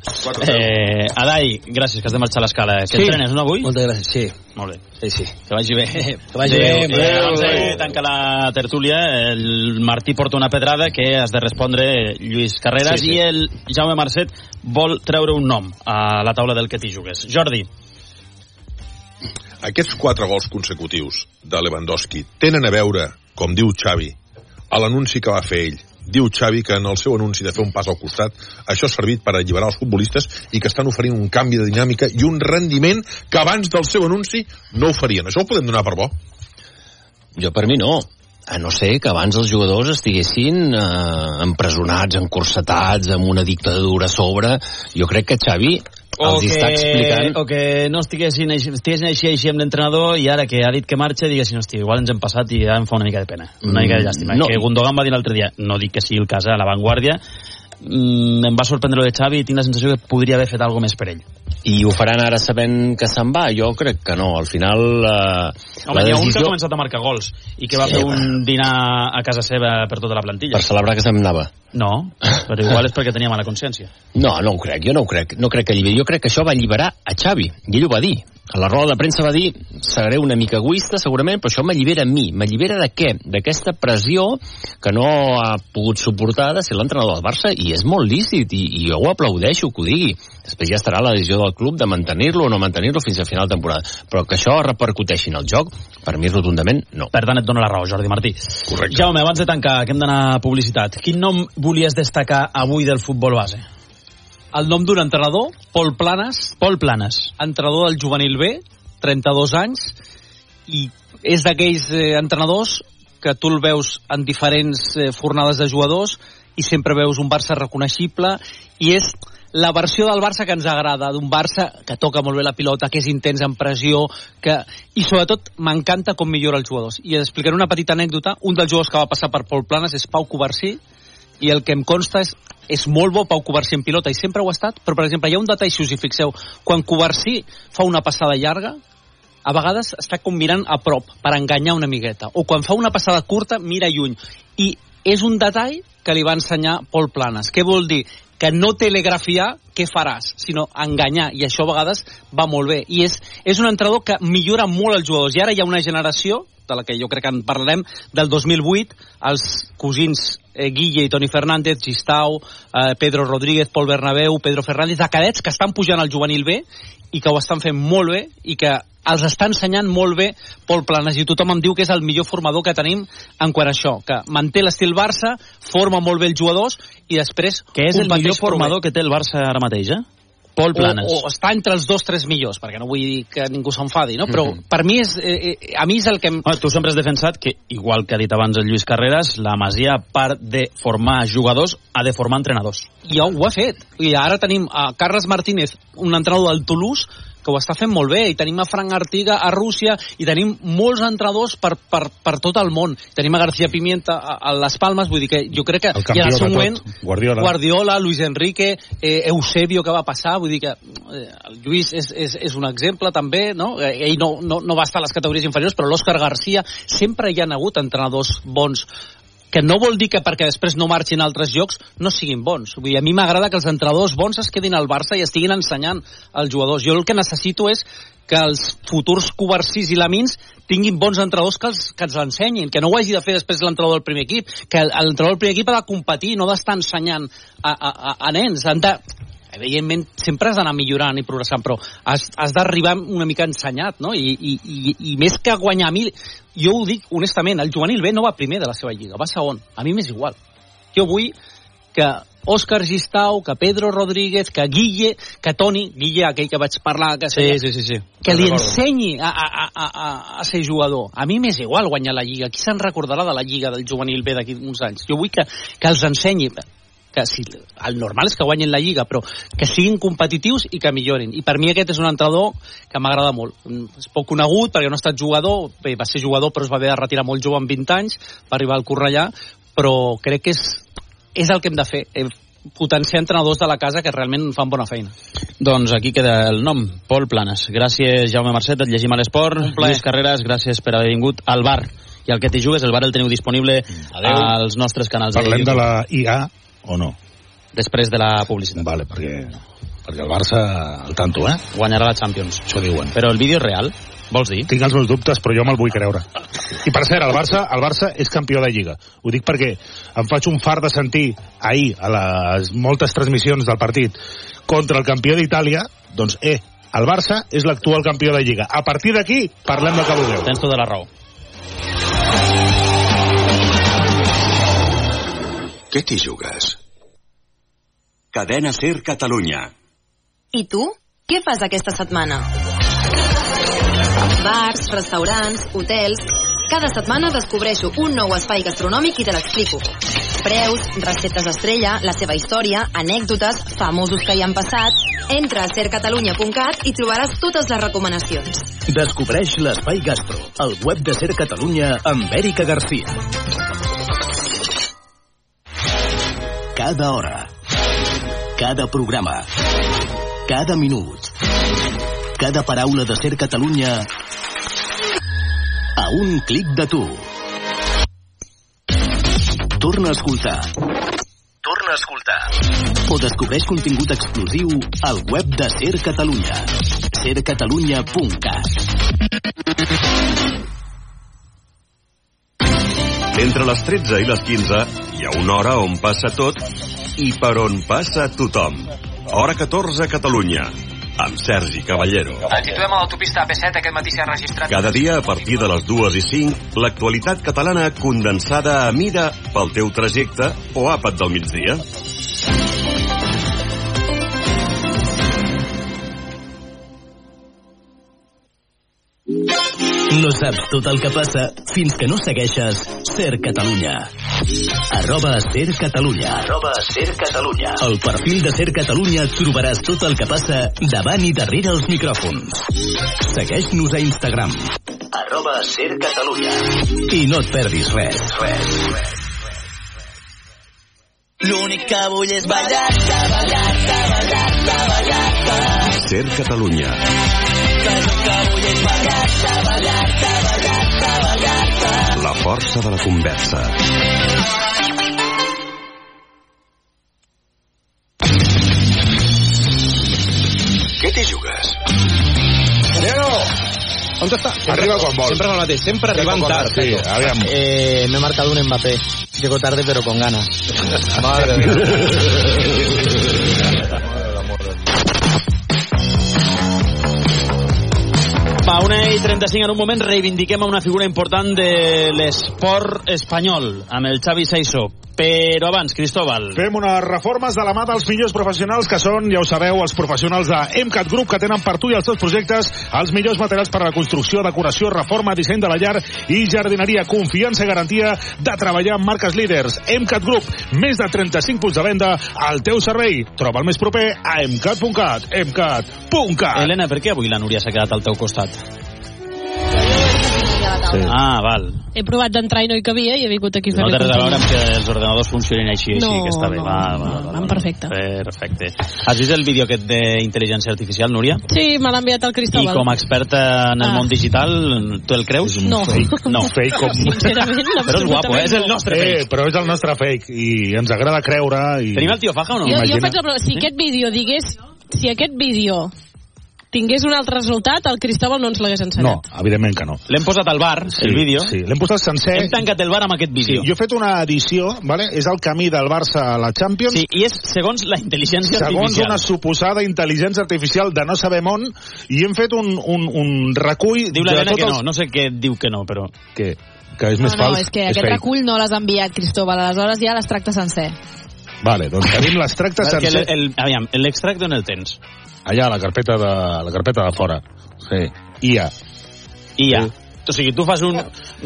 Speaker 6: Eh, Adai, gràcies, que has de marxar a l'escala. Que
Speaker 17: Sí.
Speaker 6: entrenes, no, avui?
Speaker 17: Moltes gràcies, sí.
Speaker 6: Molt bé.
Speaker 17: Sí, sí.
Speaker 6: Que vagi bé.
Speaker 17: Que vagi bé.
Speaker 6: Adéu.
Speaker 17: Adéu,
Speaker 6: Eh, de
Speaker 17: adéu.
Speaker 6: tancar la tertúlia, el Martí porta una pedrada que has de respondre Lluís Carreras
Speaker 16: Sí, sí.
Speaker 6: i el Jaume Marcet vol treure un nom a la taula del que t'hi jugues. Jordi,
Speaker 23: Aquests quatre gols consecutius de Lewandowski tenen a veure, com diu Xavi, a l'anunci que va fer ell. Diu Xavi que en el seu anunci de fer un pas al costat això ha servit per alliberar els futbolistes i que estan oferint un canvi de dinàmica i un rendiment que abans del seu anunci no oferien. Això ho podem donar per bo?
Speaker 16: Jo per mi no. A no ser que abans els jugadors estiguessin eh, empresonats, encursetats, amb una dictadura a sobre. Jo crec que Xavi els hi està explicant...
Speaker 6: o que no estiguessin, estiguessin així, així amb l'entrenador i ara que ha dit que marxa diguessin, hòstia, igual ens hem passat i ja em fa una mica de pena, una
Speaker 16: Mm,
Speaker 6: mica de llàstima.
Speaker 16: no.
Speaker 6: Que Gundogan va dir l'altre dia, no dic que sigui el cas a l'avantguàrdia, mm, em va sorprendre lo de Xavi i tinc la sensació que podria haver fet alguna més per ell.
Speaker 16: I ho faran ara sabent que se'n va? Jo crec que no. Al final... Eh,
Speaker 6: Home,
Speaker 16: la
Speaker 6: n'hi ha un que ha
Speaker 16: decisió...
Speaker 6: començat a marcar gols i que va
Speaker 16: Sí,
Speaker 6: fer
Speaker 16: va.
Speaker 6: un dinar a casa seva per tota la plantilla.
Speaker 16: Per celebrar que se'n anava.
Speaker 6: No, però igual és perquè tenia mala consciència.
Speaker 16: No, no ho crec, jo no ho crec. No crec que alliberi. Jo crec que això va alliberar a Xavi. I ell ho va dir. A la roda de premsa va dir seré una mica egoista, segurament, però això m'allibera a mi. M'allibera de què? D'aquesta pressió que no ha pogut suportar de ser l'entrenador del Barça i és molt lícit i, i jo ho aplaudeixo que ho digui. Després ja estarà la decisió decisió del club de mantenir-lo o no mantenir-lo fins a final de temporada. Però que això repercuteixi en el joc, per mi rotundament no.
Speaker 6: Per tant, et dono la raó, Jordi Martí.
Speaker 23: Correcte.
Speaker 6: Jaume, abans de tancar, que hem d'anar a publicitat, quin nom volies destacar avui del futbol base?
Speaker 18: El nom d'un entrenador, Pol Planes.
Speaker 6: Pol Planes.
Speaker 18: Entrenador del juvenil B, 32 anys, i és d'aquells eh, entrenadors que tu el veus en diferents eh, fornades de jugadors i sempre veus un Barça reconeixible i és la versió del Barça que ens agrada, d'un Barça que toca molt bé la pilota, que és intens en pressió, que... i sobretot m'encanta com millora els jugadors. I explicaré una petita anècdota. Un dels jugadors que va passar per Pol Planes és Pau Covarsí, i el que em consta és és molt bo Pau Covarsí en pilota i sempre ho ha estat, però per exemple hi ha un detall, si us hi fixeu, quan Covarsí fa una passada llarga, a vegades està com mirant a prop per enganyar una amigueta, o quan fa una passada curta mira lluny, i és un detall que li va ensenyar Pol Planes. Què vol dir? Que no telegrafiar què faràs, sinó enganyar, i això a vegades va molt bé. I és, és un entrenador que millora molt els jugadors, i ara hi ha una generació de la que jo crec que en parlarem, del 2008, els cosins eh, Guille i Toni Fernández, Gistau, eh, Pedro Rodríguez, Pol Bernabéu, Pedro Fernández, de cadets que estan pujant al juvenil B i que ho estan fent molt bé i que els està ensenyant molt bé Pol Planes i tothom em diu que és el millor formador que tenim en quant a això, que manté l'estil Barça, forma molt bé els jugadors i després...
Speaker 6: Que és el millor formador que té el Barça ara mateix, eh? Pol Planes.
Speaker 18: O, o està entre els dos tres millors, perquè no vull dir que ningú s'enfadi, no? Però mm -hmm. per mi és, eh, eh, a mi és el que... Em...
Speaker 6: No, tu sempre has defensat que, igual que ha dit abans el Lluís Carreras, la Masia, a part de formar jugadors, ha de formar entrenadors.
Speaker 18: I ho ha fet. I ara tenim a Carles Martínez, un entrenador del Toulouse, que ho està fent molt bé, i tenim a Frank Artiga a Rússia, i tenim molts entrenadors per, per, per tot el món. Tenim a García Pimienta a, a Les Palmes, vull dir que jo crec que i en el seu moment
Speaker 8: tot, Guardiola.
Speaker 18: Guardiola, Luis Enrique, eh, Eusebio que va passar, vull dir que eh, el Lluís és, és, és un exemple també, no? Eh, ell no, no, no va estar a les categories inferiors, però l'Òscar Garcia sempre hi han hagut entrenadors bons que no vol dir que perquè després no marxin a altres llocs no siguin bons. Vull dir, a mi m'agrada que els entrenadors bons es quedin al Barça i estiguin ensenyant als jugadors. Jo el que necessito és que els futurs covarsís i lamins tinguin bons entrenadors que els, que els l'ensenyin, que no ho hagi de fer després l'entrenador del primer equip, que l'entrenador del primer equip ha de competir, no d'estar ensenyant a, a, a, a nens. Han de, evidentment sempre has d'anar millorant i progressant, però has, has d'arribar una mica ensenyat, no? I, i, i, I més que guanyar a mi, jo ho dic honestament, el juvenil B no va primer de la seva lliga, va segon. A mi m'és igual. Jo vull que Òscar Gistau, que Pedro Rodríguez, que Guille, que Toni, Guille, aquell que vaig parlar, que,
Speaker 6: Sí, sí, sí, sí.
Speaker 18: que li ensenyi a, a, a, a, a ser jugador. A mi m'és igual guanyar la Lliga. Qui se'n recordarà de la Lliga del juvenil B d'aquí uns anys? Jo vull que, que els ensenyi que si, el normal és que guanyin la Lliga, però que siguin competitius i que millorin. I per mi aquest és un entrenador que m'agrada molt. És poc conegut perquè no ha estat jugador, bé, va ser jugador però es va haver de retirar molt jove amb 20 anys, va arribar al Cornellà, però crec que és, és el que hem de fer, eh, potenciar entrenadors de la casa que realment fan bona feina.
Speaker 6: Doncs aquí queda el nom, Pol Planes. Gràcies, Jaume Marcet, et llegim a l'esport. Lluís Carreras, gràcies per haver vingut al bar. I el que t'hi jugues, el bar el teniu disponible
Speaker 8: Adéu.
Speaker 6: als nostres canals
Speaker 8: Parlem
Speaker 6: de
Speaker 8: de la IA o no?
Speaker 6: Després de la publicitat.
Speaker 8: Vale, perquè, perquè el Barça, al tanto, eh?
Speaker 6: Guanyarà la Champions.
Speaker 8: Això diuen.
Speaker 6: Però el vídeo és real? Vols dir?
Speaker 8: Tinc els meus dubtes, però jo me'l vull creure. I per cert, el Barça, el Barça és campió de Lliga. Ho dic perquè em faig un far de sentir ahir a les moltes transmissions del partit contra el campió d'Itàlia, doncs, eh, el Barça és l'actual campió de Lliga. A partir d'aquí, parlem de que vulgueu.
Speaker 6: Tens tota la raó.
Speaker 5: Què t'hi jugues? Cadena Ser Catalunya.
Speaker 24: I tu? Què fas aquesta setmana? Bars, restaurants, hotels... Cada setmana descobreixo un nou espai gastronòmic i te l'explico. Preus, receptes estrella, la seva història, anècdotes, famosos que hi han passat... Entra a sercatalunya.cat i trobaràs totes les recomanacions.
Speaker 25: Descobreix l'Espai Gastro, el web de Ser Catalunya amb Èrica Garcia. Cada hora, cada programa, cada minut, cada paraula de Ser Catalunya a un clic de tu. Torna a escoltar. Torna a escoltar. O descobreix contingut exclusiu al web de Ser Catalunya. sercatalunya.cat
Speaker 26: Entre les 13 i les 15 hi ha una hora on passa tot i per on passa tothom. Hora 14 a Catalunya. amb Sergi Caballero.
Speaker 27: Ens situem a l'autopista AP7, aquest matí s'ha registrat...
Speaker 26: Cada dia, a partir de les dues i cinc, l'actualitat catalana condensada a mida pel teu trajecte o àpat del migdia.
Speaker 25: No saps tot el que passa fins que no segueixes Ser Catalunya. Arroba Ser Catalunya. Arroba Ser Catalunya. Al perfil de Ser Catalunya trobaràs tot el que passa davant i darrere els micròfons. Segueix-nos a Instagram. Arroba Ser Catalunya. I no et perdis res. Res. res.
Speaker 28: L'únic que vull és ballar, ballar, ballar, ballar, ballar.
Speaker 26: Ser Catalunya.
Speaker 28: Que que vull és ballar.
Speaker 26: La força de la conversa.
Speaker 5: Què t'hi jugues?
Speaker 8: Diego! On està? Arriba quan vol.
Speaker 17: Sempre el mateix, sempre arribant tard.
Speaker 8: Sí, aviam.
Speaker 17: Eh, me he marcado un Mbappé. Llego tarde pero con ganas.
Speaker 8: Madre
Speaker 6: Va, una i 35 en un moment reivindiquem a una figura important de l'esport espanyol, amb el Xavi Saiso. Però abans, Cristóbal.
Speaker 19: Fem unes reformes de la mà dels millors professionals que són, ja ho sabeu, els professionals de MCAT Group que tenen per tu i els teus projectes els millors materials per a la construcció, decoració, reforma, disseny de la llar i jardineria. Confiança i garantia de treballar amb marques líders. MCAT Group, més de 35 punts de venda al teu servei. Troba el més proper a mcat.cat. mcat.cat.
Speaker 6: Helena, per què avui la Núria s'ha quedat al teu costat? Sí. Ah, val.
Speaker 29: He provat d'entrar i no hi cabia i he vingut aquí a
Speaker 6: No té res a veure amb que els ordenadors funcionin així, així,
Speaker 29: No,
Speaker 6: que està bé.
Speaker 29: no,
Speaker 6: va,
Speaker 29: no,
Speaker 6: va,
Speaker 29: no,
Speaker 6: va,
Speaker 29: van perfecte.
Speaker 6: Perfecte. Has vist el vídeo aquest d'intel·ligència artificial, Núria?
Speaker 29: Sí, me l'ha enviat el
Speaker 6: I
Speaker 29: Cristóbal.
Speaker 6: com a experta en el
Speaker 29: Ah.
Speaker 6: món digital, tu el creus?
Speaker 29: No.
Speaker 19: Fake, no. fake com...
Speaker 29: Sincerament,
Speaker 6: Però és guapo, eh? és el nostre
Speaker 19: Eh,
Speaker 6: fake.
Speaker 19: però és el nostre fake i ens agrada creure i...
Speaker 6: Tenim el tio Faja o no?
Speaker 29: Jo, jo
Speaker 19: Imagina.
Speaker 29: faig la prova. Si aquest vídeo digués... Si aquest vídeo tingués un altre resultat, el Cristóbal no ens l'hagués
Speaker 19: No,
Speaker 29: ensenyat.
Speaker 19: evidentment que no.
Speaker 6: L'hem posat al bar, el vídeo.
Speaker 19: Sí, l'hem posat sencer.
Speaker 6: Hem tancat el bar amb aquest vídeo.
Speaker 19: Sí, jo he fet una edició, vale? és el camí del Barça a la Champions.
Speaker 6: Sí, i és segons la intel·ligència
Speaker 19: Segons
Speaker 6: artificial.
Speaker 19: una suposada intel·ligència artificial de no sabem on, i hem fet un, un, un recull
Speaker 6: Diu l'Helena
Speaker 19: tots
Speaker 6: que
Speaker 19: els...
Speaker 6: no, no sé què diu que no, però...
Speaker 19: Què? Que és
Speaker 30: No,
Speaker 19: més
Speaker 30: no,
Speaker 19: fals?
Speaker 30: és que aquest
Speaker 19: fake.
Speaker 30: recull no l'has enviat, Cristóbal. Aleshores ja les tracta sencer.
Speaker 19: Vale, doncs tenim l'extracte sencer.
Speaker 6: el, el, aviam, l'extracte on el tens?
Speaker 19: Allà, a la carpeta de, la carpeta de fora. Sí. IA.
Speaker 6: IA. O sigui, tu fas un,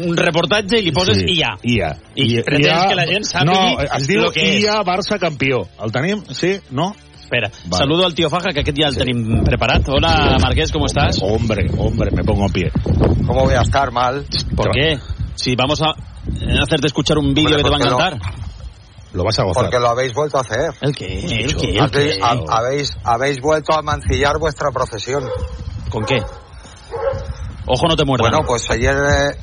Speaker 6: un reportatge i li poses
Speaker 19: Sí,
Speaker 6: IA.
Speaker 19: IA.
Speaker 6: I pretens que la gent sàpigui
Speaker 19: No, es diu
Speaker 6: que és.
Speaker 19: IA Barça campió. El tenim? Sí? No?
Speaker 6: Espera,
Speaker 19: Vale.
Speaker 6: saludo al tío Faja, que aquest ja el tenim preparat. Hola, Marqués, ¿cómo estás?
Speaker 19: Hombre, hombre, me pongo a pie.
Speaker 31: ¿Cómo voy a estar mal?
Speaker 6: ¿Por qué? Si vamos a hacerte escuchar un vídeo que te va a
Speaker 31: porque no-
Speaker 6: encantar.
Speaker 19: Lo vas a gozar.
Speaker 31: Porque lo habéis vuelto a hacer.
Speaker 6: ¿El qué? ¿El qué? ¿El
Speaker 31: Habéis,
Speaker 6: qué?
Speaker 31: ha- habéis, habéis vuelto a mancillar vuestra profesión.
Speaker 6: ¿Con qué? Ojo, no te muerdas.
Speaker 31: Bueno, pues ayer, eh,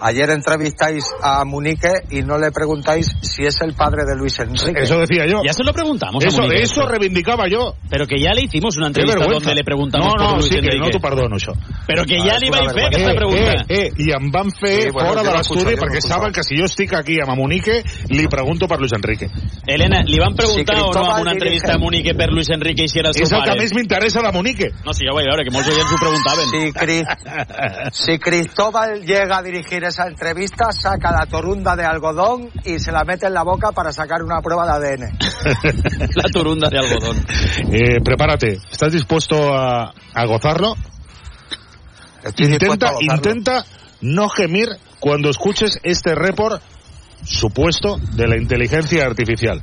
Speaker 31: ayer entrevistáis a Munique y no le preguntáis si es el padre de Luis Enrique.
Speaker 19: Eso decía yo.
Speaker 6: Ya se lo preguntamos a
Speaker 19: Eso,
Speaker 6: Munique.
Speaker 19: eso reivindicaba yo.
Speaker 6: Pero que ya le hicimos una entrevista donde le preguntamos
Speaker 19: no,
Speaker 6: por
Speaker 19: no,
Speaker 6: Luis
Speaker 19: sí que
Speaker 6: Enrique.
Speaker 19: no t'ho perdono, això.
Speaker 6: Però que ja
Speaker 31: Ah,
Speaker 6: vaig
Speaker 31: una
Speaker 6: fer
Speaker 31: vergonya.
Speaker 6: aquesta pregunta.
Speaker 19: Eh, eh, i em van fer
Speaker 31: Sí, bueno,
Speaker 19: fora
Speaker 31: jo
Speaker 19: de
Speaker 31: no
Speaker 19: l'estudi
Speaker 31: no
Speaker 19: perquè
Speaker 31: escucho.
Speaker 19: saben que si jo estic aquí amb Munique li pregunto per Luis Enrique.
Speaker 6: Elena, li van preguntar
Speaker 31: Si
Speaker 6: o no en una entrevista a Munique per Luis Enrique i si era el seu
Speaker 19: És el
Speaker 6: pare?
Speaker 19: que més m'interessa de Munique.
Speaker 6: No, sí, ja ho vaig veure, que molts oients ho preguntaven.
Speaker 31: Si, Cri- si Cristóbal llega a dirigir esa entrevista, saca la torunda de algodón y se la mete en la boca para sacar una prueba de ADN.
Speaker 6: La turunda de algodón.
Speaker 19: Eh, prepárate. ¿Estás dispuesto a, a gozarlo?
Speaker 31: Estoy dispuesto
Speaker 19: Intenta,
Speaker 31: a gozarlo.
Speaker 19: intenta no gemir cuando escuches este report supuesto de la inteligencia artificial.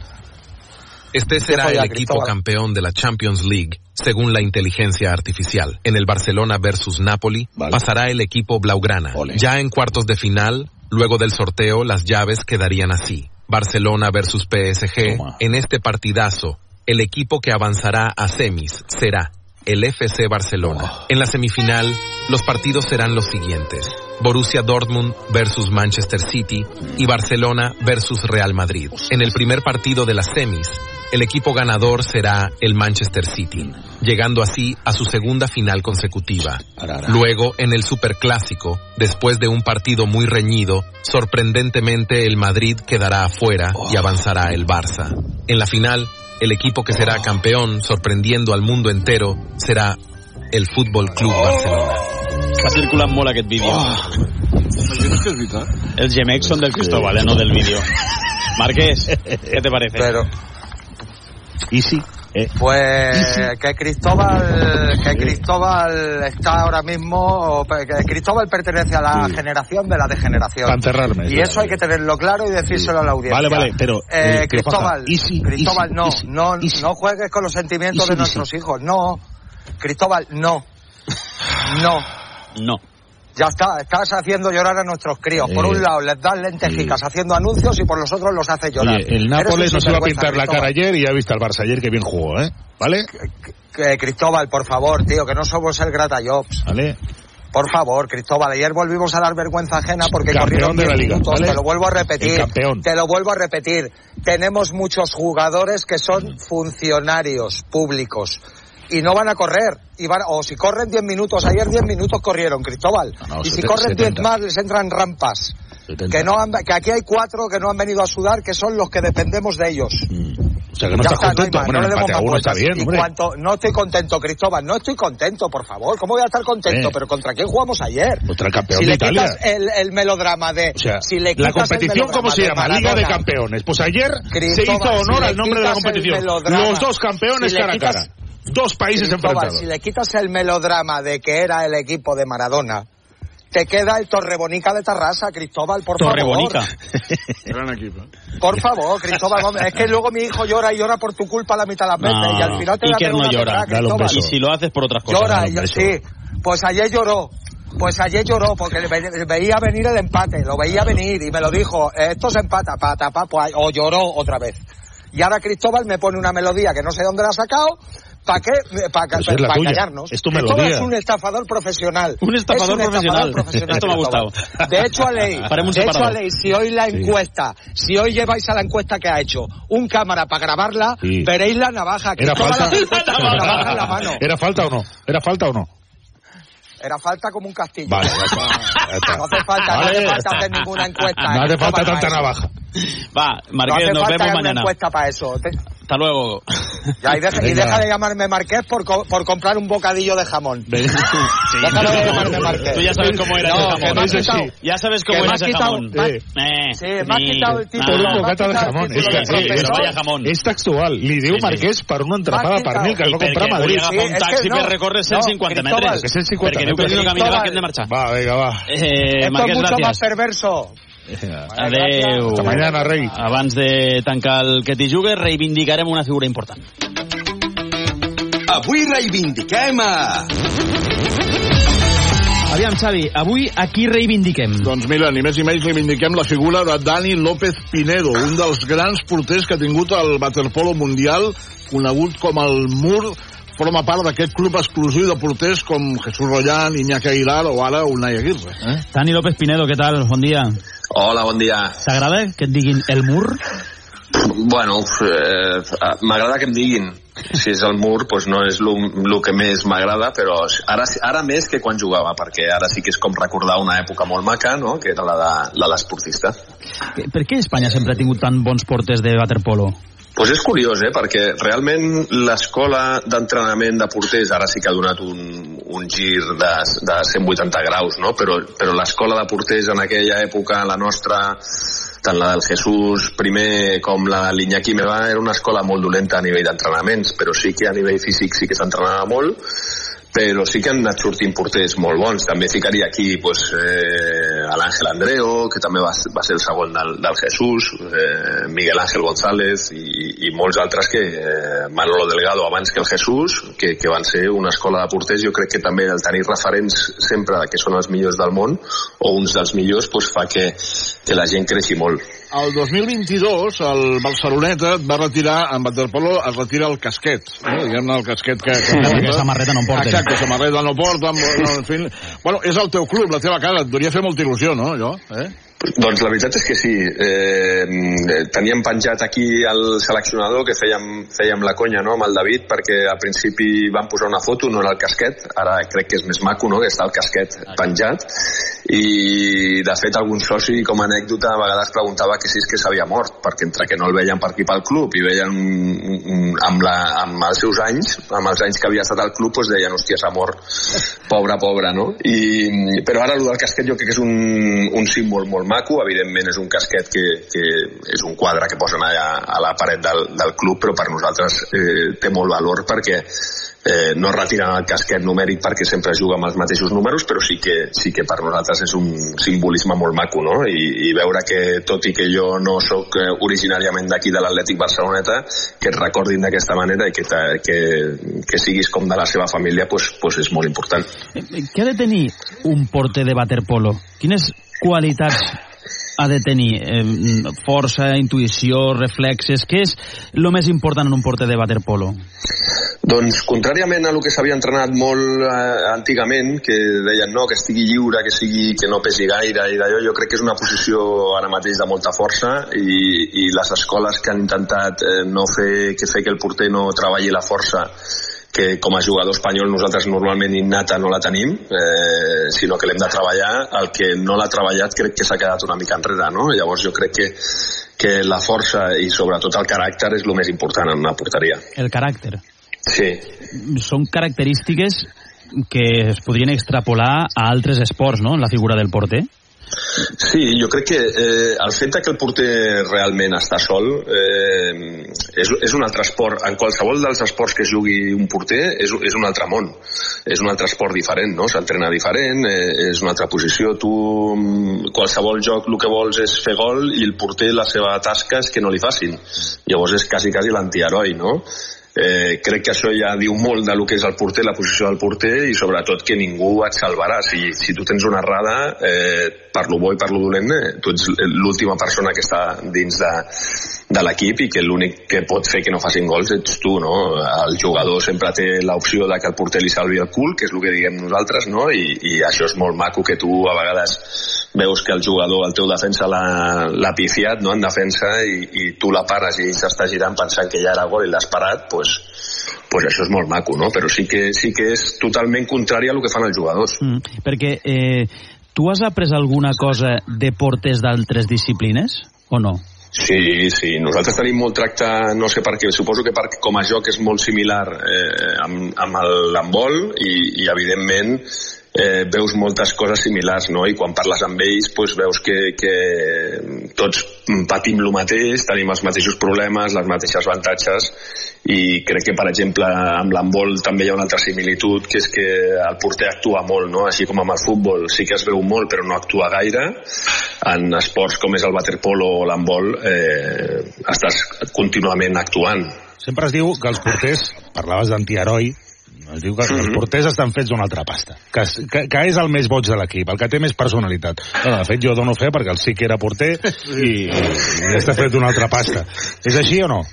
Speaker 32: Este será el equipo campeón de la Champions League, según la inteligencia artificial. En el Barcelona versus Napoli pasará el equipo Blaugrana. Ya en cuartos de final, luego del sorteo, las llaves quedarían así. Barcelona versus PSG. En este partidazo, el equipo que avanzará a semis será el FC Barcelona. En la semifinal, los partidos serán los siguientes. Borussia Dortmund versus Manchester City y Barcelona versus Real Madrid. En el primer partido de las semis, el equipo ganador será el Manchester City, llegando así a su segunda final consecutiva. Luego, en el Superclásico, después de un partido muy reñido, sorprendentemente el Madrid quedará afuera y avanzará el Barça. En la final, el equipo que será campeón, sorprendiendo al mundo entero, será el Fútbol Club Barcelona.
Speaker 6: Està circulant molt aquest vídeo.
Speaker 8: Imagines que és veritat?
Speaker 6: Els gemecs són del Cristóbal, eh, no del vídeo. Marqués, ¿qué te parece?
Speaker 31: Pero,
Speaker 19: ¿Y sí? Eh.
Speaker 31: Pues que Cristóbal, que Cristóbal está ahora mismo, que Cristóbal pertenece a la generación de la degeneración.
Speaker 19: Para enterrarme.
Speaker 31: Y eso hay que tenerlo claro y decírselo a la audiencia.
Speaker 19: Vale, vale, pero,
Speaker 31: Eh,
Speaker 19: eh,
Speaker 31: Cristóbal, Cristóbal, no,
Speaker 19: easy,
Speaker 31: no, no juegues con los sentimientos de nuestros hijos, no. Cristóbal, no. No.
Speaker 6: No.
Speaker 31: Ya está, estás haciendo llorar a nuestros críos. Por
Speaker 19: Eh,
Speaker 31: un lado les das lentejicas haciendo anuncios y por los otros los haces llorar.
Speaker 19: Oye, el Nápoles
Speaker 31: un
Speaker 19: no se va a pintar la cara ayer y ya ha visto al Barça ayer que bien jugó, ¿eh? ¿Vale?
Speaker 31: Que, Cristóbal, por favor, tío, que no somos el Grata Jobs.
Speaker 19: ¿Vale?
Speaker 31: Por favor, Cristóbal, ayer volvimos a dar vergüenza ajena porque
Speaker 19: Campeón
Speaker 31: corrieron
Speaker 19: de la
Speaker 31: 10
Speaker 19: liga,
Speaker 31: minutos,
Speaker 19: ¿vale?
Speaker 31: te lo vuelvo a repetir.
Speaker 19: Campeón.
Speaker 31: Te lo vuelvo a repetir. Tenemos muchos jugadores que son funcionarios públicos y no van a correr. Y van, o si corren 10 minutos, ayer 10 minutos corrieron, Cristóbal.
Speaker 19: No,
Speaker 31: y si corren 10
Speaker 19: 70.
Speaker 31: más, les entran rampas.
Speaker 19: 70.
Speaker 31: Que, no han- que aquí hay cuatro que no han venido a sudar, que son los que dependemos de ellos.
Speaker 19: O sea, que no
Speaker 31: Ya
Speaker 19: estás
Speaker 31: está,
Speaker 19: contento.
Speaker 31: no no
Speaker 19: empate a
Speaker 31: más
Speaker 19: uno está
Speaker 31: vueltas.
Speaker 19: bien,
Speaker 31: Y
Speaker 19: hombre.
Speaker 31: cuanto- no estoy contento, Cristóbal, no estoy contento, por favor. ¿Cómo voy a estar contento?
Speaker 19: Eh.
Speaker 31: ¿Pero contra quién jugamos ayer?
Speaker 19: Contra el campeón
Speaker 31: si
Speaker 19: de
Speaker 31: le
Speaker 19: Italia.
Speaker 31: quitas el, el melodrama de...
Speaker 19: O sea,
Speaker 31: si le
Speaker 19: la
Speaker 31: quitas
Speaker 19: competición, ¿cómo se llama? Liga de Campeones. Pues ayer se hizo honor
Speaker 31: si
Speaker 19: al nombre de la competición. Los dos campeones
Speaker 31: si
Speaker 19: cara a cara. Dos países
Speaker 31: Cristóbal,
Speaker 19: enfrentados.
Speaker 31: si le quitas el melodrama de que era el equipo de Maradona, te queda el Torrebonica de Tarrasa, Cristóbal, por
Speaker 6: Torrebonica.
Speaker 31: favor. Por favor, Cristóbal, es que luego mi hijo llora y llora por tu culpa la mitad de las veces y al final te da
Speaker 6: no
Speaker 31: una
Speaker 6: llora.
Speaker 31: pedrada, Cristóbal.
Speaker 6: Y si lo haces por otras cosas.
Speaker 31: Llora, sí. Pues ayer lloró. Pues ayer lloró porque veía venir el empate, lo veía venir y me lo dijo, esto se empata, pata, pa, pues, o lloró otra vez. Y ahora Cristóbal me pone una melodía que no sé dónde la ha sacado, ¿para qué? Para
Speaker 19: Pues es la tuya.
Speaker 31: engañarnos.
Speaker 19: Es tu melodía.
Speaker 31: es un estafador profesional.
Speaker 6: Un estafador
Speaker 31: Es
Speaker 6: profesional.
Speaker 31: profesional,
Speaker 6: Esto me ha gustado.
Speaker 31: De hecho, a ley,
Speaker 6: Parem un
Speaker 31: de hecho, a
Speaker 6: separador.
Speaker 31: ley, si hoy la encuesta, si hoy lleváis a la encuesta que ha hecho un cámara para grabarla,
Speaker 19: Sí.
Speaker 31: veréis la navaja.
Speaker 19: ¿Era
Speaker 31: Cristóbal
Speaker 19: falta?
Speaker 31: hace encuesta con la navaja en la mano.
Speaker 19: ¿Era falta o no? ¿Era falta o no?
Speaker 31: Era falta como un castillo.
Speaker 19: Vale, está.
Speaker 31: No hace falta,
Speaker 19: Vale,
Speaker 31: no hace falta hacer ninguna encuesta.
Speaker 19: No hace
Speaker 31: Cristóbal,
Speaker 19: falta tanta navaja.
Speaker 6: Va,
Speaker 31: No
Speaker 6: Marqués,
Speaker 31: hace
Speaker 6: nos
Speaker 31: falta
Speaker 6: vemos
Speaker 31: una
Speaker 6: mañana.
Speaker 31: encuesta para eso.
Speaker 6: Hasta luego.
Speaker 31: Ya, y, deja, y
Speaker 6: Venga.
Speaker 31: deja de llamarme Marqués por, co- por comprar un bocadillo de jamón. Déjalo de llamarme Marqués.
Speaker 6: Tú ya sabes cómo era
Speaker 31: No,
Speaker 6: ese
Speaker 31: que
Speaker 6: jamón.
Speaker 31: has quitado-.
Speaker 6: Ya sabes cómo
Speaker 31: que me
Speaker 6: era
Speaker 31: has
Speaker 6: ese
Speaker 31: quitado-
Speaker 6: jamón.
Speaker 31: me has-
Speaker 6: Eh,
Speaker 31: Sí, me has
Speaker 6: ni-
Speaker 31: quitado el título.
Speaker 19: Per un bocata de jamón. És que, sí,
Speaker 6: vaya jamón.
Speaker 19: és textual. Li diu
Speaker 6: Sí, sí.
Speaker 19: Marquès per una entrapada que el va a
Speaker 6: perquè
Speaker 19: Madrid.
Speaker 6: volia agafar un
Speaker 31: Sí, és
Speaker 6: taxi
Speaker 31: que no.
Speaker 6: per recórrer 150
Speaker 31: No,
Speaker 6: metres.
Speaker 31: Cristóbal.
Speaker 19: 150
Speaker 6: Perquè diu que
Speaker 19: metres.
Speaker 6: si no caminava que hem de marxar.
Speaker 19: Va, venga, va.
Speaker 6: Eh,
Speaker 31: Esto es mucho más perverso.
Speaker 6: Adeu.
Speaker 19: Hasta mañana, rei.
Speaker 6: Abans de tancar el que t'hi jugues, reivindicarem una figura important.
Speaker 5: Avui reivindiquem a...
Speaker 6: Aviam, Xavi, avui a qui reivindiquem?
Speaker 8: Doncs mira, ni més ni menys reivindiquem la figura de Dani López Pinedo, un dels grans porters que ha tingut el waterpolo mundial, conegut com el Mur, forma part d'aquest club exclusiu de porters com Jesús Rollán, Iñaki Aguilar o ara Unai Aguirre. Eh?
Speaker 6: Dani López Pinedo, què tal? Bon dia.
Speaker 33: Hola, bon dia.
Speaker 6: T'agrada que et diguin el Mur?
Speaker 33: Bueno, eh, m'agrada que em diguin. Si és el mur, doncs no és el que més m'agrada, però ara, ara més que quan jugava, perquè ara sí que és com recordar una època molt maca, no?, que era la de la l'esportista.
Speaker 6: Per què Espanya sempre ha tingut tan bons porters de waterpolo?
Speaker 33: Pues és curiós, eh? perquè realment l'escola d'entrenament de porters ara sí que ha donat un, un gir de, de 180 graus, no? però, però l'escola de porters en aquella època, la nostra, tant la del Jesús primer com la de l'Iñaki Meva, era una escola molt dolenta a nivell d'entrenaments, però sí que a nivell físic sí que s'entrenava molt, però sí que han anat sortint porters molt bons. També ficaria aquí pues, eh, a l'Àngel Andreo, que també va, va ser el segon del, del Jesús, eh, Miguel Ángel González i, i molts altres que eh, Manolo Delgado abans que el Jesús, que, que van ser una escola de porters. Jo crec que també el tenir referents sempre que són els millors del món o uns dels millors pues, fa que, que la gent creixi molt.
Speaker 8: El 2022 el Barceloneta et va retirar, en waterpolo es retira el casquet, eh? diguem-ne el casquet que... que
Speaker 6: Perquè samarreta no en porten.
Speaker 8: Exacte, samarreta no porta, no, en fi... Bueno, és el teu club, la teva casa, et devia fer molta il·lusió, no, allò? Eh?
Speaker 33: Doncs la veritat és que sí. Eh, teníem penjat aquí el seleccionador que fèiem, fèiem la conya no, amb el David perquè al principi van posar una foto, no era el casquet, ara crec que és més maco no, que està el casquet penjat i de fet algun soci com a anècdota a vegades preguntava que si és que s'havia mort perquè entre que no el veien per aquí pel club i veien mm, amb, la, amb els seus anys amb els anys que havia estat al club doncs deien hòstia s'ha mort pobre pobre no? I, però ara el del casquet jo crec que és un, un símbol molt maco evidentment és un casquet que, que és un quadre que posen allà a la paret del, del club però per nosaltres eh, té molt valor perquè eh, no retiren el casquet numèric perquè sempre juga amb els mateixos números, però sí que, sí que per nosaltres és un simbolisme molt maco, no? I, i veure que, tot i que jo no sóc eh, originàriament d'aquí de l'Atlètic Barceloneta, que et recordin d'aquesta manera i que, que, que siguis com de la seva família, pues, pues és molt important.
Speaker 6: Què ha de tenir un porter de waterpolo? Quines qualitats ha de tenir? Eh, força, intuïció, reflexes? Què és el més important en un porter de waterpolo?
Speaker 33: Doncs, contràriament a el que s'havia entrenat molt eh, antigament, que deien no, que estigui lliure, que sigui que no pesi gaire i d'allò, jo crec que és una posició ara mateix de molta força i, i les escoles que han intentat eh, no fer que fer que el porter no treballi la força que com a jugador espanyol nosaltres normalment innata no la tenim, eh, sinó que l'hem de treballar. El que no l'ha treballat crec que s'ha quedat una mica enrere, no? Llavors jo crec que, que la força i sobretot el caràcter és el més important en una porteria.
Speaker 6: El caràcter.
Speaker 33: Sí.
Speaker 6: Són característiques que es podrien extrapolar a altres esports, no?, en la figura del porter.
Speaker 33: Sí, jo crec que eh, el fet que el porter realment està sol eh, és, és un altre esport. En qualsevol dels esports que jugui un porter és, és un altre món. És un altre esport diferent, no? S'entrena diferent, eh, és una altra posició. Tu, qualsevol joc, el que vols és fer gol i el porter, la seva tasca és que no li facin. Llavors és quasi, quasi l'antiheroi, no? Eh, crec que això ja diu molt de lo que és el porter, la posició del porter i sobretot que ningú et salvarà. Si, si tu tens una errada, eh, per lo bo i per lo dolent, tu ets l'última persona que està dins de, de l'equip i que l'únic que pot fer que no facin gols ets tu, no? El jugador sempre té l'opció de que el porter li salvi el cul, que és el que diguem nosaltres, no? I, i això és molt maco que tu a vegades veus que el jugador, el teu defensa l'ha pifiat no? en defensa i, i tu la pares i s'està girant pensant que ja era gol i l'has parat, pues, pues això és molt maco, no? Però sí que, sí que és totalment contrari a el que fan els jugadors.
Speaker 6: Mm, perquè eh, tu has après alguna cosa de porters d'altres disciplines o no?
Speaker 33: Sí, sí, nosaltres tenim molt tracte, no sé per què, suposo que perquè com a joc és molt similar eh, amb, amb l'handbol i, i evidentment eh, veus moltes coses similars, no? I quan parles amb ells pues, veus que, que tots patim el mateix, tenim els mateixos problemes, les mateixes avantatges i crec que, per exemple, amb l'handbol també hi ha una altra similitud, que és que el porter actua molt, no? Així com amb el futbol sí que es veu molt però no actua gaire, en esports com és el waterpolo o l'handbol eh, estàs contínuament actuant.
Speaker 19: Sempre es diu que els porters, parlaves d'antiheroi, es diu que els porters estan fets d'una altra pasta, que, que, que és el més boig de l'equip, el que té més personalitat. No, de fet, jo dono fe perquè el sí que era porter i, i està fet d'una altra pasta. És així o no?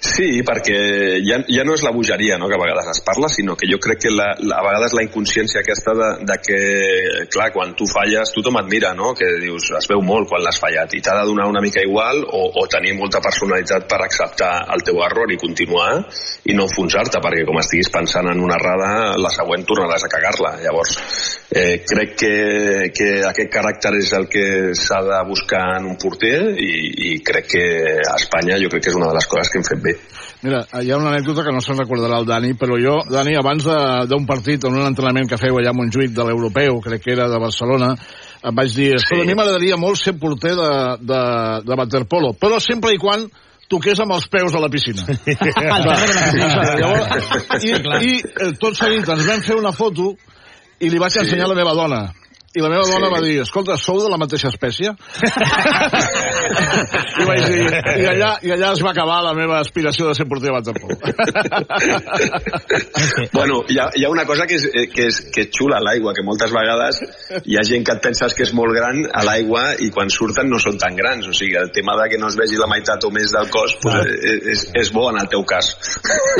Speaker 33: Sí, perquè ja, ja no és la bogeria no, que a vegades es parla, sinó que jo crec que la, la, a vegades la inconsciència aquesta de, de que, clar, quan tu falles tothom et mira, no? que dius, es veu molt quan l'has fallat i t'ha de donar una mica igual o, o tenir molta personalitat per acceptar el teu error i continuar i no enfonsar-te, perquè com estiguis pensant en una errada, la següent tornaràs a cagar-la. Llavors, eh, crec que, que aquest caràcter és el que s'ha de buscar en un porter i, i crec que a Espanya jo crec que és una de les coses que hem fet bé.
Speaker 8: Mira, hi ha una anècdota que no se'n recordarà el Dani, però jo, Dani, abans d'un partit, en un entrenament que feu allà a Montjuïc de l'Europeu, crec que era de Barcelona, em vaig dir, sí. a mi m'agradaria molt ser porter de, de, de waterpolo, però sempre i quan toqués amb els peus a la piscina. Llavors, I, i eh, tot seguit ens vam fer una foto i li vaig ensenyar a la meva dona i la meva dona sí. va dir, escolta, sou de la mateixa espècie? I vaig dir, i allà, i allà es va acabar la meva aspiració de ser porter de waterpolo.
Speaker 33: bueno, hi ha, hi ha una cosa que és, que és, que és xula a l'aigua, que moltes vegades hi ha gent que et penses que és molt gran a l'aigua i quan surten no són tan grans. O sigui, el tema de que no es vegi la meitat o més del cos pues, ah. és, és bo en el teu cas.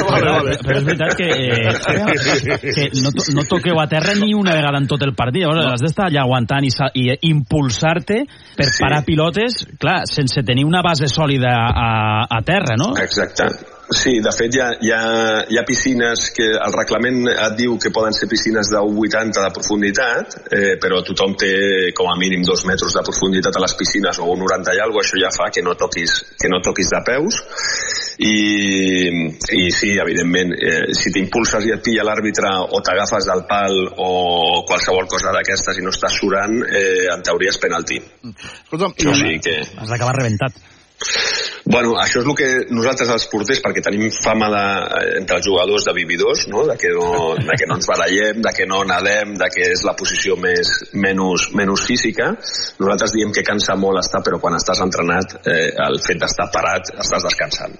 Speaker 6: Vale, vale. Però és veritat que, eh, que no, no toqueu a terra ni una vegada en tot el partit. Llavors, no. has d'estar allà aguantant i, i impulsar-te per sí. parar pilotes, clar, sense tenir una base sòlida a, a terra, no?
Speaker 33: Exacte. Sí, de fet hi ha, hi, ha, hi ha piscines que el reglament et diu que poden ser piscines de 1,80 de profunditat, eh, però tothom té com a mínim dos metres de profunditat a les piscines o 1,90 i alguna això ja fa que no toquis, que no toquis de peus i, i sí, evidentment, eh, si t'impulses i et pilla l'àrbitre o t'agafes del pal o qualsevol cosa d'aquestes i no estàs surant, eh, en teoria és penalti.
Speaker 8: Escolta'm,
Speaker 33: Això sí que...
Speaker 6: Has d'acabar rebentat.
Speaker 33: Bueno, això és el que nosaltres els porters, perquè tenim fama de, entre els jugadors de vividors, no? de, que no, de que no ens barallem, de que no nadem, de que és la posició més, menys, menys física, nosaltres diem que cansa molt estar, però quan estàs entrenat, eh, el fet d'estar parat, estàs descansant.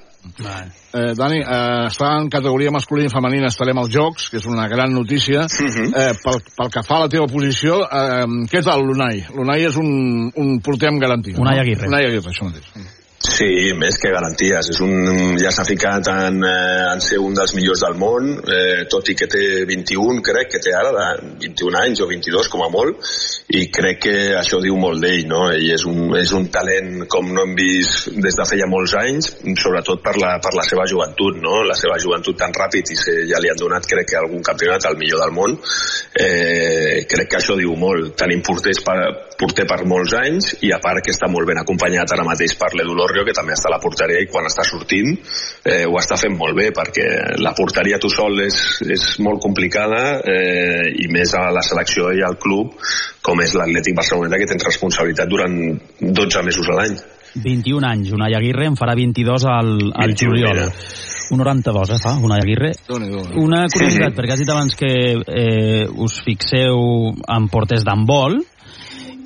Speaker 8: Eh, Dani, eh, està en categoria masculina i femenina, estarem als Jocs, que és una gran notícia. eh, pel, pel que fa a la teva posició, eh, què tal l'Unai? L'Unai és un, un porter amb garantia.
Speaker 6: Unai
Speaker 8: no?
Speaker 6: Aguirre.
Speaker 8: Unai Aguirre, això mateix.
Speaker 33: Sí, més que garanties. És un, ja s'ha ficat en, eh, en ser un dels millors del món, eh, tot i que té 21, crec que té ara, de 21 anys o 22 com a molt, i crec que això diu molt d'ell, no? Ell és un, és un talent com no hem vist des de feia molts anys, sobretot per la, per la seva joventut, no? La seva joventut tan ràpid i se, ja li han donat, crec que algun campionat al millor del món, eh, crec que això diu molt. Tenim porters per, porter per molts anys i a part que està molt ben acompanyat ara mateix per l'Edu Lorrio que també està a la porteria i quan està sortint eh, ho està fent molt bé perquè la porteria tu sol és, és molt complicada eh, i més a la selecció i al club com és l'Atlètic Barceloneta que tens responsabilitat durant 12 mesos a l'any
Speaker 6: 21 anys, Unai Aguirre en farà 22 al, al
Speaker 33: 21,
Speaker 6: juliol. Un 92, eh, fa, Unai Aguirre. Una curiositat, perquè has dit abans que eh, us fixeu en porters d'handbol.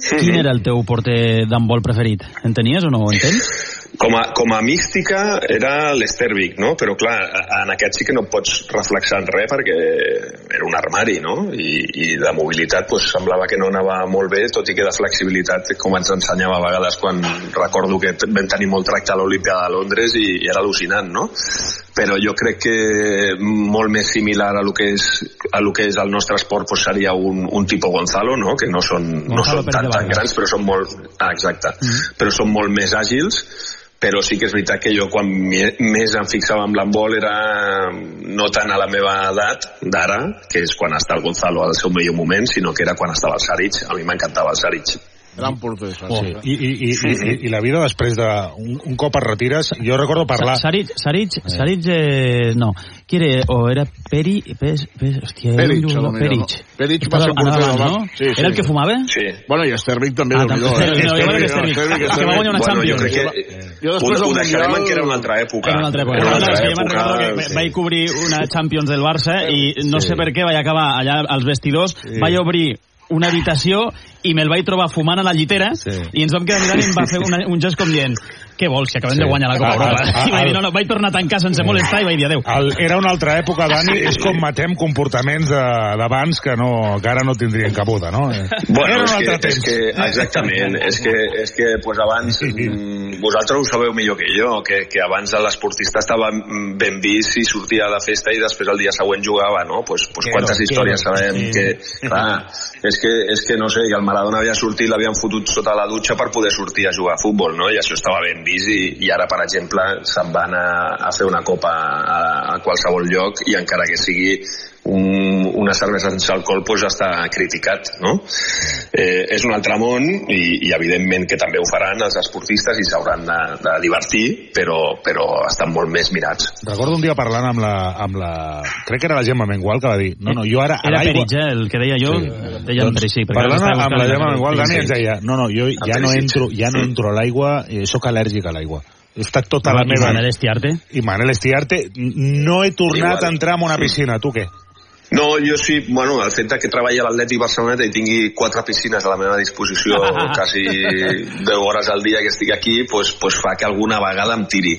Speaker 6: Quin era el teu porter d'handbol preferit? En tenies o no ho entens?
Speaker 33: com a, com a mística era l'Estervic, no? Però clar, en aquest sí que no pots reflexar en res perquè era un armari, no? I, i de mobilitat pues, semblava que no anava molt bé, tot i que de flexibilitat, com ens ensenyava a vegades quan recordo que vam tenir molt tracte a l'Olimpíada de Londres i, i era al·lucinant, no? Però jo crec que molt més similar a lo que és, a lo que és el nostre esport pues, seria un, un tipus Gonzalo, no? Que no són, no
Speaker 6: Gonzalo
Speaker 33: són
Speaker 6: Pérez
Speaker 33: tan, tan grans, però són molt... Ah, exacte. Però són molt més àgils però sí que és veritat que jo quan més em fixava amb l'handbol era no tant a la meva edat d'ara, que és quan està el Gonzalo al seu millor moment, sinó que era quan estava el Saric. A mi m'encantava el Saric.
Speaker 8: Gran porter,
Speaker 19: Oh, i, i, i, i, i la vida després de... Un, un cop et retires, jo recordo parlar...
Speaker 6: Saric, Saric, Saric, eh, no. Quiere, o era Peri, Pes, Pes, hòstia,
Speaker 8: Peric, millor,
Speaker 6: Peric.
Speaker 8: no? Peric va ser un porter
Speaker 6: abans, no?
Speaker 8: Sí, sí.
Speaker 6: Era el que fumava?
Speaker 33: Sí.
Speaker 8: Bueno, i Estervic també,
Speaker 6: Ah, també,
Speaker 8: eh?
Speaker 6: no, igual que. Estervic, Que va guanyar una
Speaker 33: Bueno, jo
Speaker 6: Champions.
Speaker 33: crec que
Speaker 8: Jo
Speaker 33: ho,
Speaker 8: després
Speaker 33: ho deixarem en que era una altra època.
Speaker 6: Era una altra època.
Speaker 33: Era una
Speaker 6: No, no,
Speaker 33: altra
Speaker 6: que jo me'n
Speaker 33: època,
Speaker 6: recordo que
Speaker 33: sí.
Speaker 6: vaig cobrir una Champions del Barça i no sé per què vaig acabar allà als vestidors, vaig obrir una habitació i me'l vaig trobar fumant a la llitera i ens vam quedar mirant i em va fer una, un gest com dient què vols, si acabem de guanyar la Copa
Speaker 19: Ah,
Speaker 6: Europa.
Speaker 19: ah,
Speaker 6: I vaig
Speaker 19: ah,
Speaker 6: dir, no, no, vaig tornar a tancar sense molestar i vaig dir adeu.
Speaker 19: El, era una altra època, Dani, és com matem comportaments de- d'abans que, no, que ara no tindrien cabuda, no? Eh,
Speaker 33: Bueno,
Speaker 19: era un
Speaker 33: és que,
Speaker 19: altre
Speaker 33: és
Speaker 19: temps.
Speaker 33: que, exactament, és que, és que pues abans, mm, vosaltres ho sabeu millor que jo, que, que abans l'esportista estava ben vist i sortia de festa i després el dia següent jugava, no? Pues, pues quantes històries
Speaker 19: quero,
Speaker 33: sabem
Speaker 19: sí.
Speaker 33: que, clar, és que, és que no sé, que el Maradona havia sortit, l'havien fotut sota la dutxa per poder sortir a jugar a futbol, no? I això estava ben vist i, i ara, per exemple, se'n van a, a fer una copa a, a qualsevol lloc i encara que sigui un, una cervesa sense alcohol pues, ja està criticat no? eh, és un altre món i, i evidentment que també ho faran els esportistes i s'hauran de, de divertir però, però estan molt més mirats
Speaker 19: Recordo un dia parlant amb la, amb la... Crec que era la Gemma Mengual que va dir no, no, jo ara... a
Speaker 6: Era eh, el que deia jo, deia en Perig, sí. perquè
Speaker 19: Parlant
Speaker 6: estava
Speaker 19: amb la Gemma Mengual, Dani
Speaker 6: Sí.
Speaker 19: ens deia no, no, jo ja no entro, ja no entro a l'aigua, eh, sóc al·lèrgic a l'aigua. He estat tota la
Speaker 6: I
Speaker 19: meva...
Speaker 6: Manel Estiarte?
Speaker 19: I Manel Estiarte, no he tornat
Speaker 33: Igual.
Speaker 19: a entrar en una piscina, tu què?
Speaker 33: No, jo sí, bueno, el fet de que treballi a l'Atlètic Barceloneta i tingui quatre piscines a la meva disposició quasi 10 hores al dia que estic aquí, pues, pues fa que alguna vegada em tiri.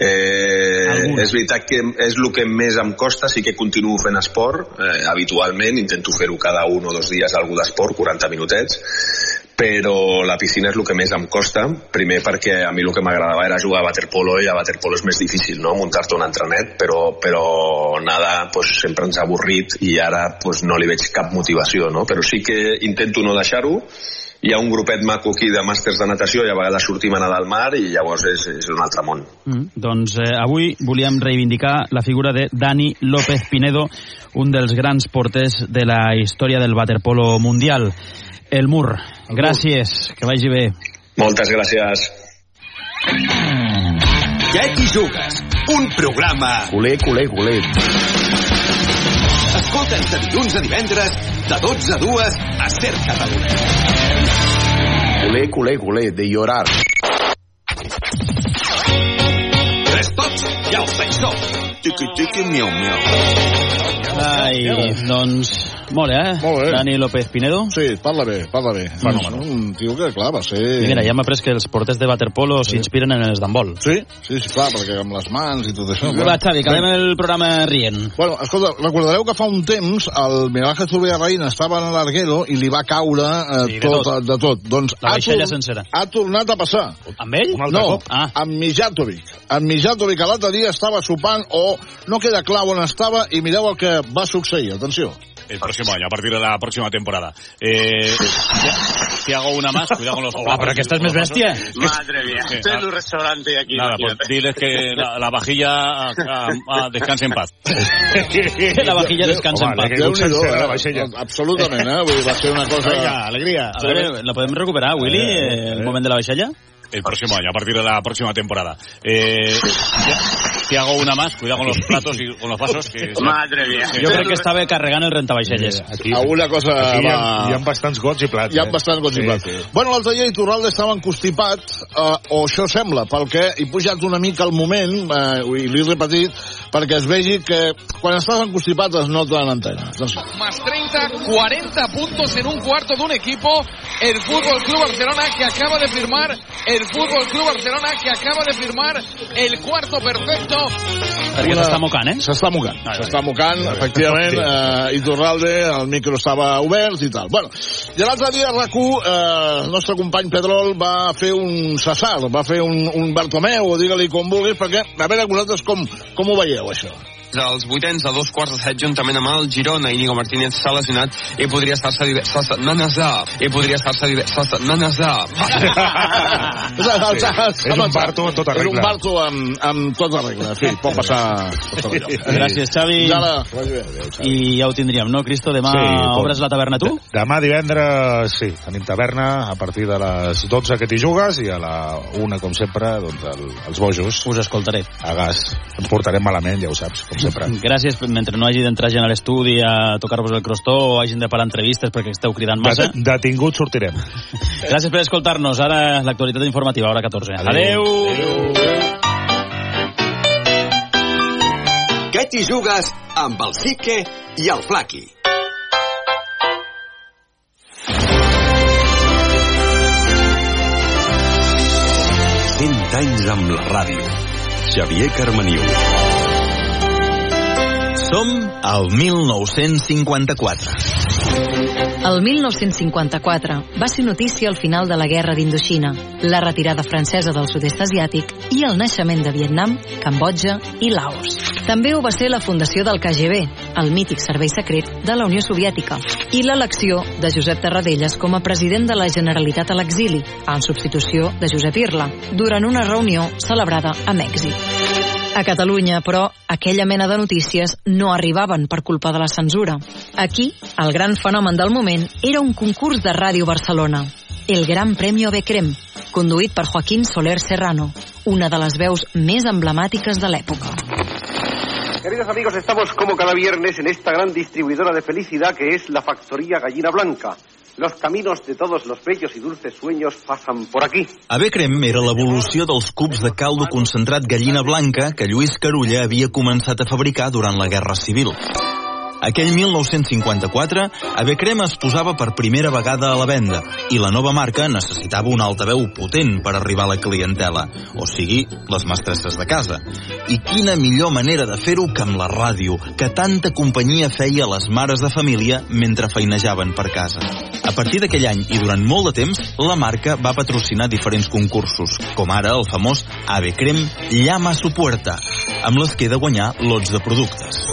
Speaker 33: Eh, és veritat que és el que més em costa, sí que continuo fent esport, eh, habitualment, intento fer-ho cada un o dos dies algú d'esport, 40 minutets, però la piscina és el que més em costa, primer perquè a mi el que m'agradava era jugar a waterpolo i a waterpolo és més difícil, no?, muntar-te un entrenet, però, però nada, pues, sempre ens ha avorrit i ara pues, no li veig cap motivació, no? Però sí que intento no deixar-ho hi ha un grupet maco aquí de màsters de natació i a vegades sortim a nedar al mar i llavors és, és un altre món.
Speaker 6: Mm, doncs eh, avui volíem reivindicar la figura de Dani López Pinedo, un dels grans porters de la història del waterpolo mundial. El Mur, gràcies, que vagi bé.
Speaker 33: Moltes gràcies.
Speaker 34: Què t'hi jugues? Un programa...
Speaker 35: Culer, culer, culer.
Speaker 34: Escolta'ns de dilluns a divendres, de 12 a 2, a Ser Catalunya.
Speaker 35: Culer, culer, culer, de llorar.
Speaker 34: Tres tots i el Saixó.
Speaker 35: Tiqui, tiqui, miau, miau.
Speaker 6: Ai, doncs, molt bé, eh?
Speaker 8: Molt bé.
Speaker 6: Dani López Pinedo.
Speaker 8: Sí, parla bé, parla bé.
Speaker 6: Fenòmeno.
Speaker 8: Un tio que, clar, va ser...
Speaker 6: I mira, ja m'ha après que els porters de waterpolo s'inspiren en els d'handbol.
Speaker 8: Sí, sí, sí, clar, perquè amb les mans i tot això...
Speaker 6: Va, Xavi, acabem el programa rient.
Speaker 8: Bueno, escolta, recordareu que fa un temps el Miguel Zubia Reina estava en l'arguero i li va caure eh,
Speaker 6: Sí, de
Speaker 8: tot,
Speaker 6: tot.
Speaker 8: de tot. Doncs
Speaker 6: La
Speaker 8: ha,
Speaker 6: vaixella
Speaker 8: tor-
Speaker 6: sencera.
Speaker 8: ha tornat a passar.
Speaker 6: Amb ell?
Speaker 8: No,
Speaker 6: Ah.
Speaker 8: amb Mijatovic. Amb Mijatovic, l'altre dia estava sopant o no queda clar on estava i mireu el que va succeir. Atenció.
Speaker 5: El próximo año, a partir de la próxima temporada. Eh, si hago una más, cuidado con los
Speaker 6: Ah, pero que esta es más bestia.
Speaker 5: Madre mía, estoy en un restaurante aquí. Nada, pues diles que la, la vajilla ah, descanse en paz.
Speaker 6: la vajilla descansa en paz.
Speaker 8: Déu-n'hi-do, eh? Absolutament, eh? Vull dir, va ser una cosa...
Speaker 5: Venga, alegría.
Speaker 6: A veure, la podem recuperar, Willy, eh, el moment de la vaixella?
Speaker 5: El próximo año, a partir de la próxima temporada. Eh, si hago una más, cuidado con los platos y con los vasos. Que
Speaker 6: Madre mía. Jo crec que estava carregant el rentavaixelles.
Speaker 5: Aquí,
Speaker 8: Alguna cosa
Speaker 19: Aquí hi ha,
Speaker 8: va...
Speaker 19: hi ha bastants gots i plats.
Speaker 8: Hi ha
Speaker 19: eh?
Speaker 8: bastants gots i plats.
Speaker 19: Sí, sí.
Speaker 8: Bueno, l'altre dia Iturralde estava encostipat, eh, o això sembla, pel que he pujat una mica al moment, eh, i l'he repetit, perquè es vegi que quan estàs encostipat es nota en antena. Atenció.
Speaker 36: Más 30, 40 puntos en un cuarto de un equipo. El Fútbol Club Barcelona que acaba de firmar. El Fútbol Club Barcelona que acaba de firmar el cuarto perfecto.
Speaker 6: Perquè
Speaker 8: Una-
Speaker 6: s'està mocant, eh?
Speaker 8: S'està mocant, s'està mocant, efectivament, eh, Iturralde, el micro estava obert i tal. Bueno, i l'altre dia rac eh, el nostre company Pedrol va fer un Cesar, va fer un, un Bartomeu, o digue-li com vulguis, perquè, a veure, vosaltres com, com ho veieu, això?
Speaker 37: Als vuitens a dos quarts de set juntament amb el Girona Íñigo Martínez s'ha lesionat i podria estar-se diverses setmanes de... i podria estar-se diverses setmanes de...
Speaker 8: És
Speaker 19: un Barto en tota
Speaker 8: És un
Speaker 19: regla.
Speaker 8: Barto amb, amb tota regla, fi, pot passar.
Speaker 6: Gràcies, Xavi. I ja ho tindríem, no, Cristo? Demà
Speaker 19: Sí,
Speaker 6: obres la taverna tu?
Speaker 19: Demà divendres, sí, tenim taverna a partir de les 12 que t'hi jugues i a la una, com sempre, doncs el, els bojos.
Speaker 6: Us escoltaré.
Speaker 19: A gas. Ens portarem malament, ja ho saps, com sempre.
Speaker 6: Gràcies, mentre no hagi d'entrar gent a l'estudi a tocar-vos el crostó o hagin de parar entrevistes perquè esteu cridant massa.
Speaker 19: Det- Detinguts sortirem.
Speaker 6: Gràcies per escoltar-nos. Ara l'actualitat informativa, hora 14. Adeu.
Speaker 34: Què t'hi jugues amb el Sique i el Flaqui?
Speaker 26: Cent anys amb la ràdio. Xavier Carmeniu.
Speaker 38: Som al 1954.
Speaker 24: El 1954 va ser notícia al final de la Guerra d'Indoxina, la retirada francesa del sud-est asiàtic i el naixement de Vietnam, Cambodja i Laos. També ho va ser la fundació del KGB, el mític servei secret de la Unió Soviètica, i l'elecció de Josep Tarradellas com a president de la Generalitat a l'exili, en substitució de Josep Irla, durant una reunió celebrada a Mèxic. A Catalunya, però, aquella mena de notícies no arribaven per culpa de la censura. Aquí, el gran fenomen del moment era un concurs de Ràdio Barcelona, el Gran Premio Becrem, conduït per Joaquín Soler Serrano, una de les veus més emblemàtiques de l'època.
Speaker 39: Queridos amigos, estamos como cada viernes en esta gran distribuidora de felicidad que es la Factoría Gallina Blanca. Los caminos de todos los bellos y dulces sueños pasan por aquí.
Speaker 38: Ave Crem era l'evolució dels cubs de caldo concentrat gallina blanca que Lluís Carulla havia començat a fabricar durant la Guerra Civil. Aquell 1954, Ave Crem es posava per primera vegada a la venda i la nova marca necessitava un altaveu potent per arribar a la clientela, o sigui, les mestresses de casa. I quina millor manera de fer-ho que amb la ràdio, que tanta companyia feia les mares de família mentre feinejaven per casa. A partir d'aquell any i durant molt de temps, la marca va patrocinar diferents concursos, com ara el famós Ave Crem Llama su puerta, amb les que he de guanyar lots de productes.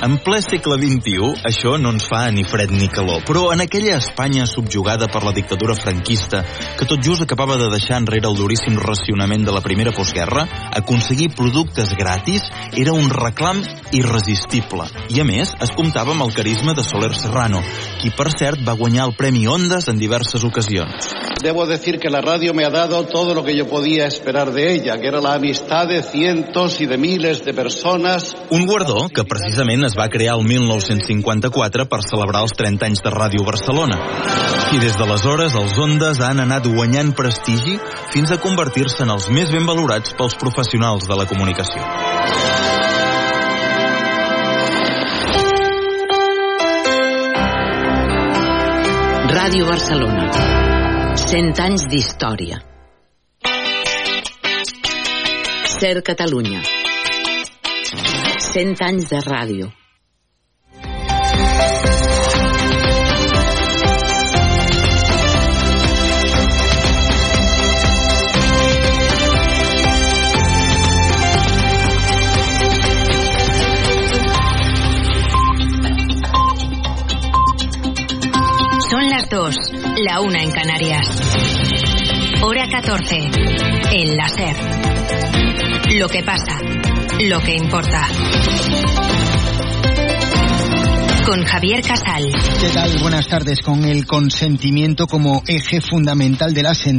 Speaker 38: En ple segle XXI, això no ens fa ni fred ni calor, però en aquella Espanya subjugada per la dictadura franquista, que tot just acabava de deixar enrere el duríssim racionament de la primera postguerra, aconseguir productes gratis era un reclam irresistible. I a més, es comptava amb el carisma de Soler Serrano, qui per cert va guanyar el Premi Ondas en diverses ocasions.
Speaker 40: Debo decir que la radio me ha dado todo lo que yo podía esperar de ella, que era la amistad de cientos y de miles de personas.
Speaker 38: Un guardó que precisament es va crear el 1954 per celebrar els 30 anys de Ràdio Barcelona. I des d'aleshores els Ondes han anat guanyant prestigi fins a convertir-se en els més ben valorats pels professionals de la comunicació.
Speaker 41: Ràdio Barcelona. 100 anys d'història. Ser Catalunya. 100 anys de ràdio.
Speaker 42: La una en Canarias. Hora 14. El láser. Lo que pasa. Lo que importa. Con Javier Casal.
Speaker 43: ¿Qué tal? Buenas tardes. Con el consentimiento como eje fundamental de la sentencia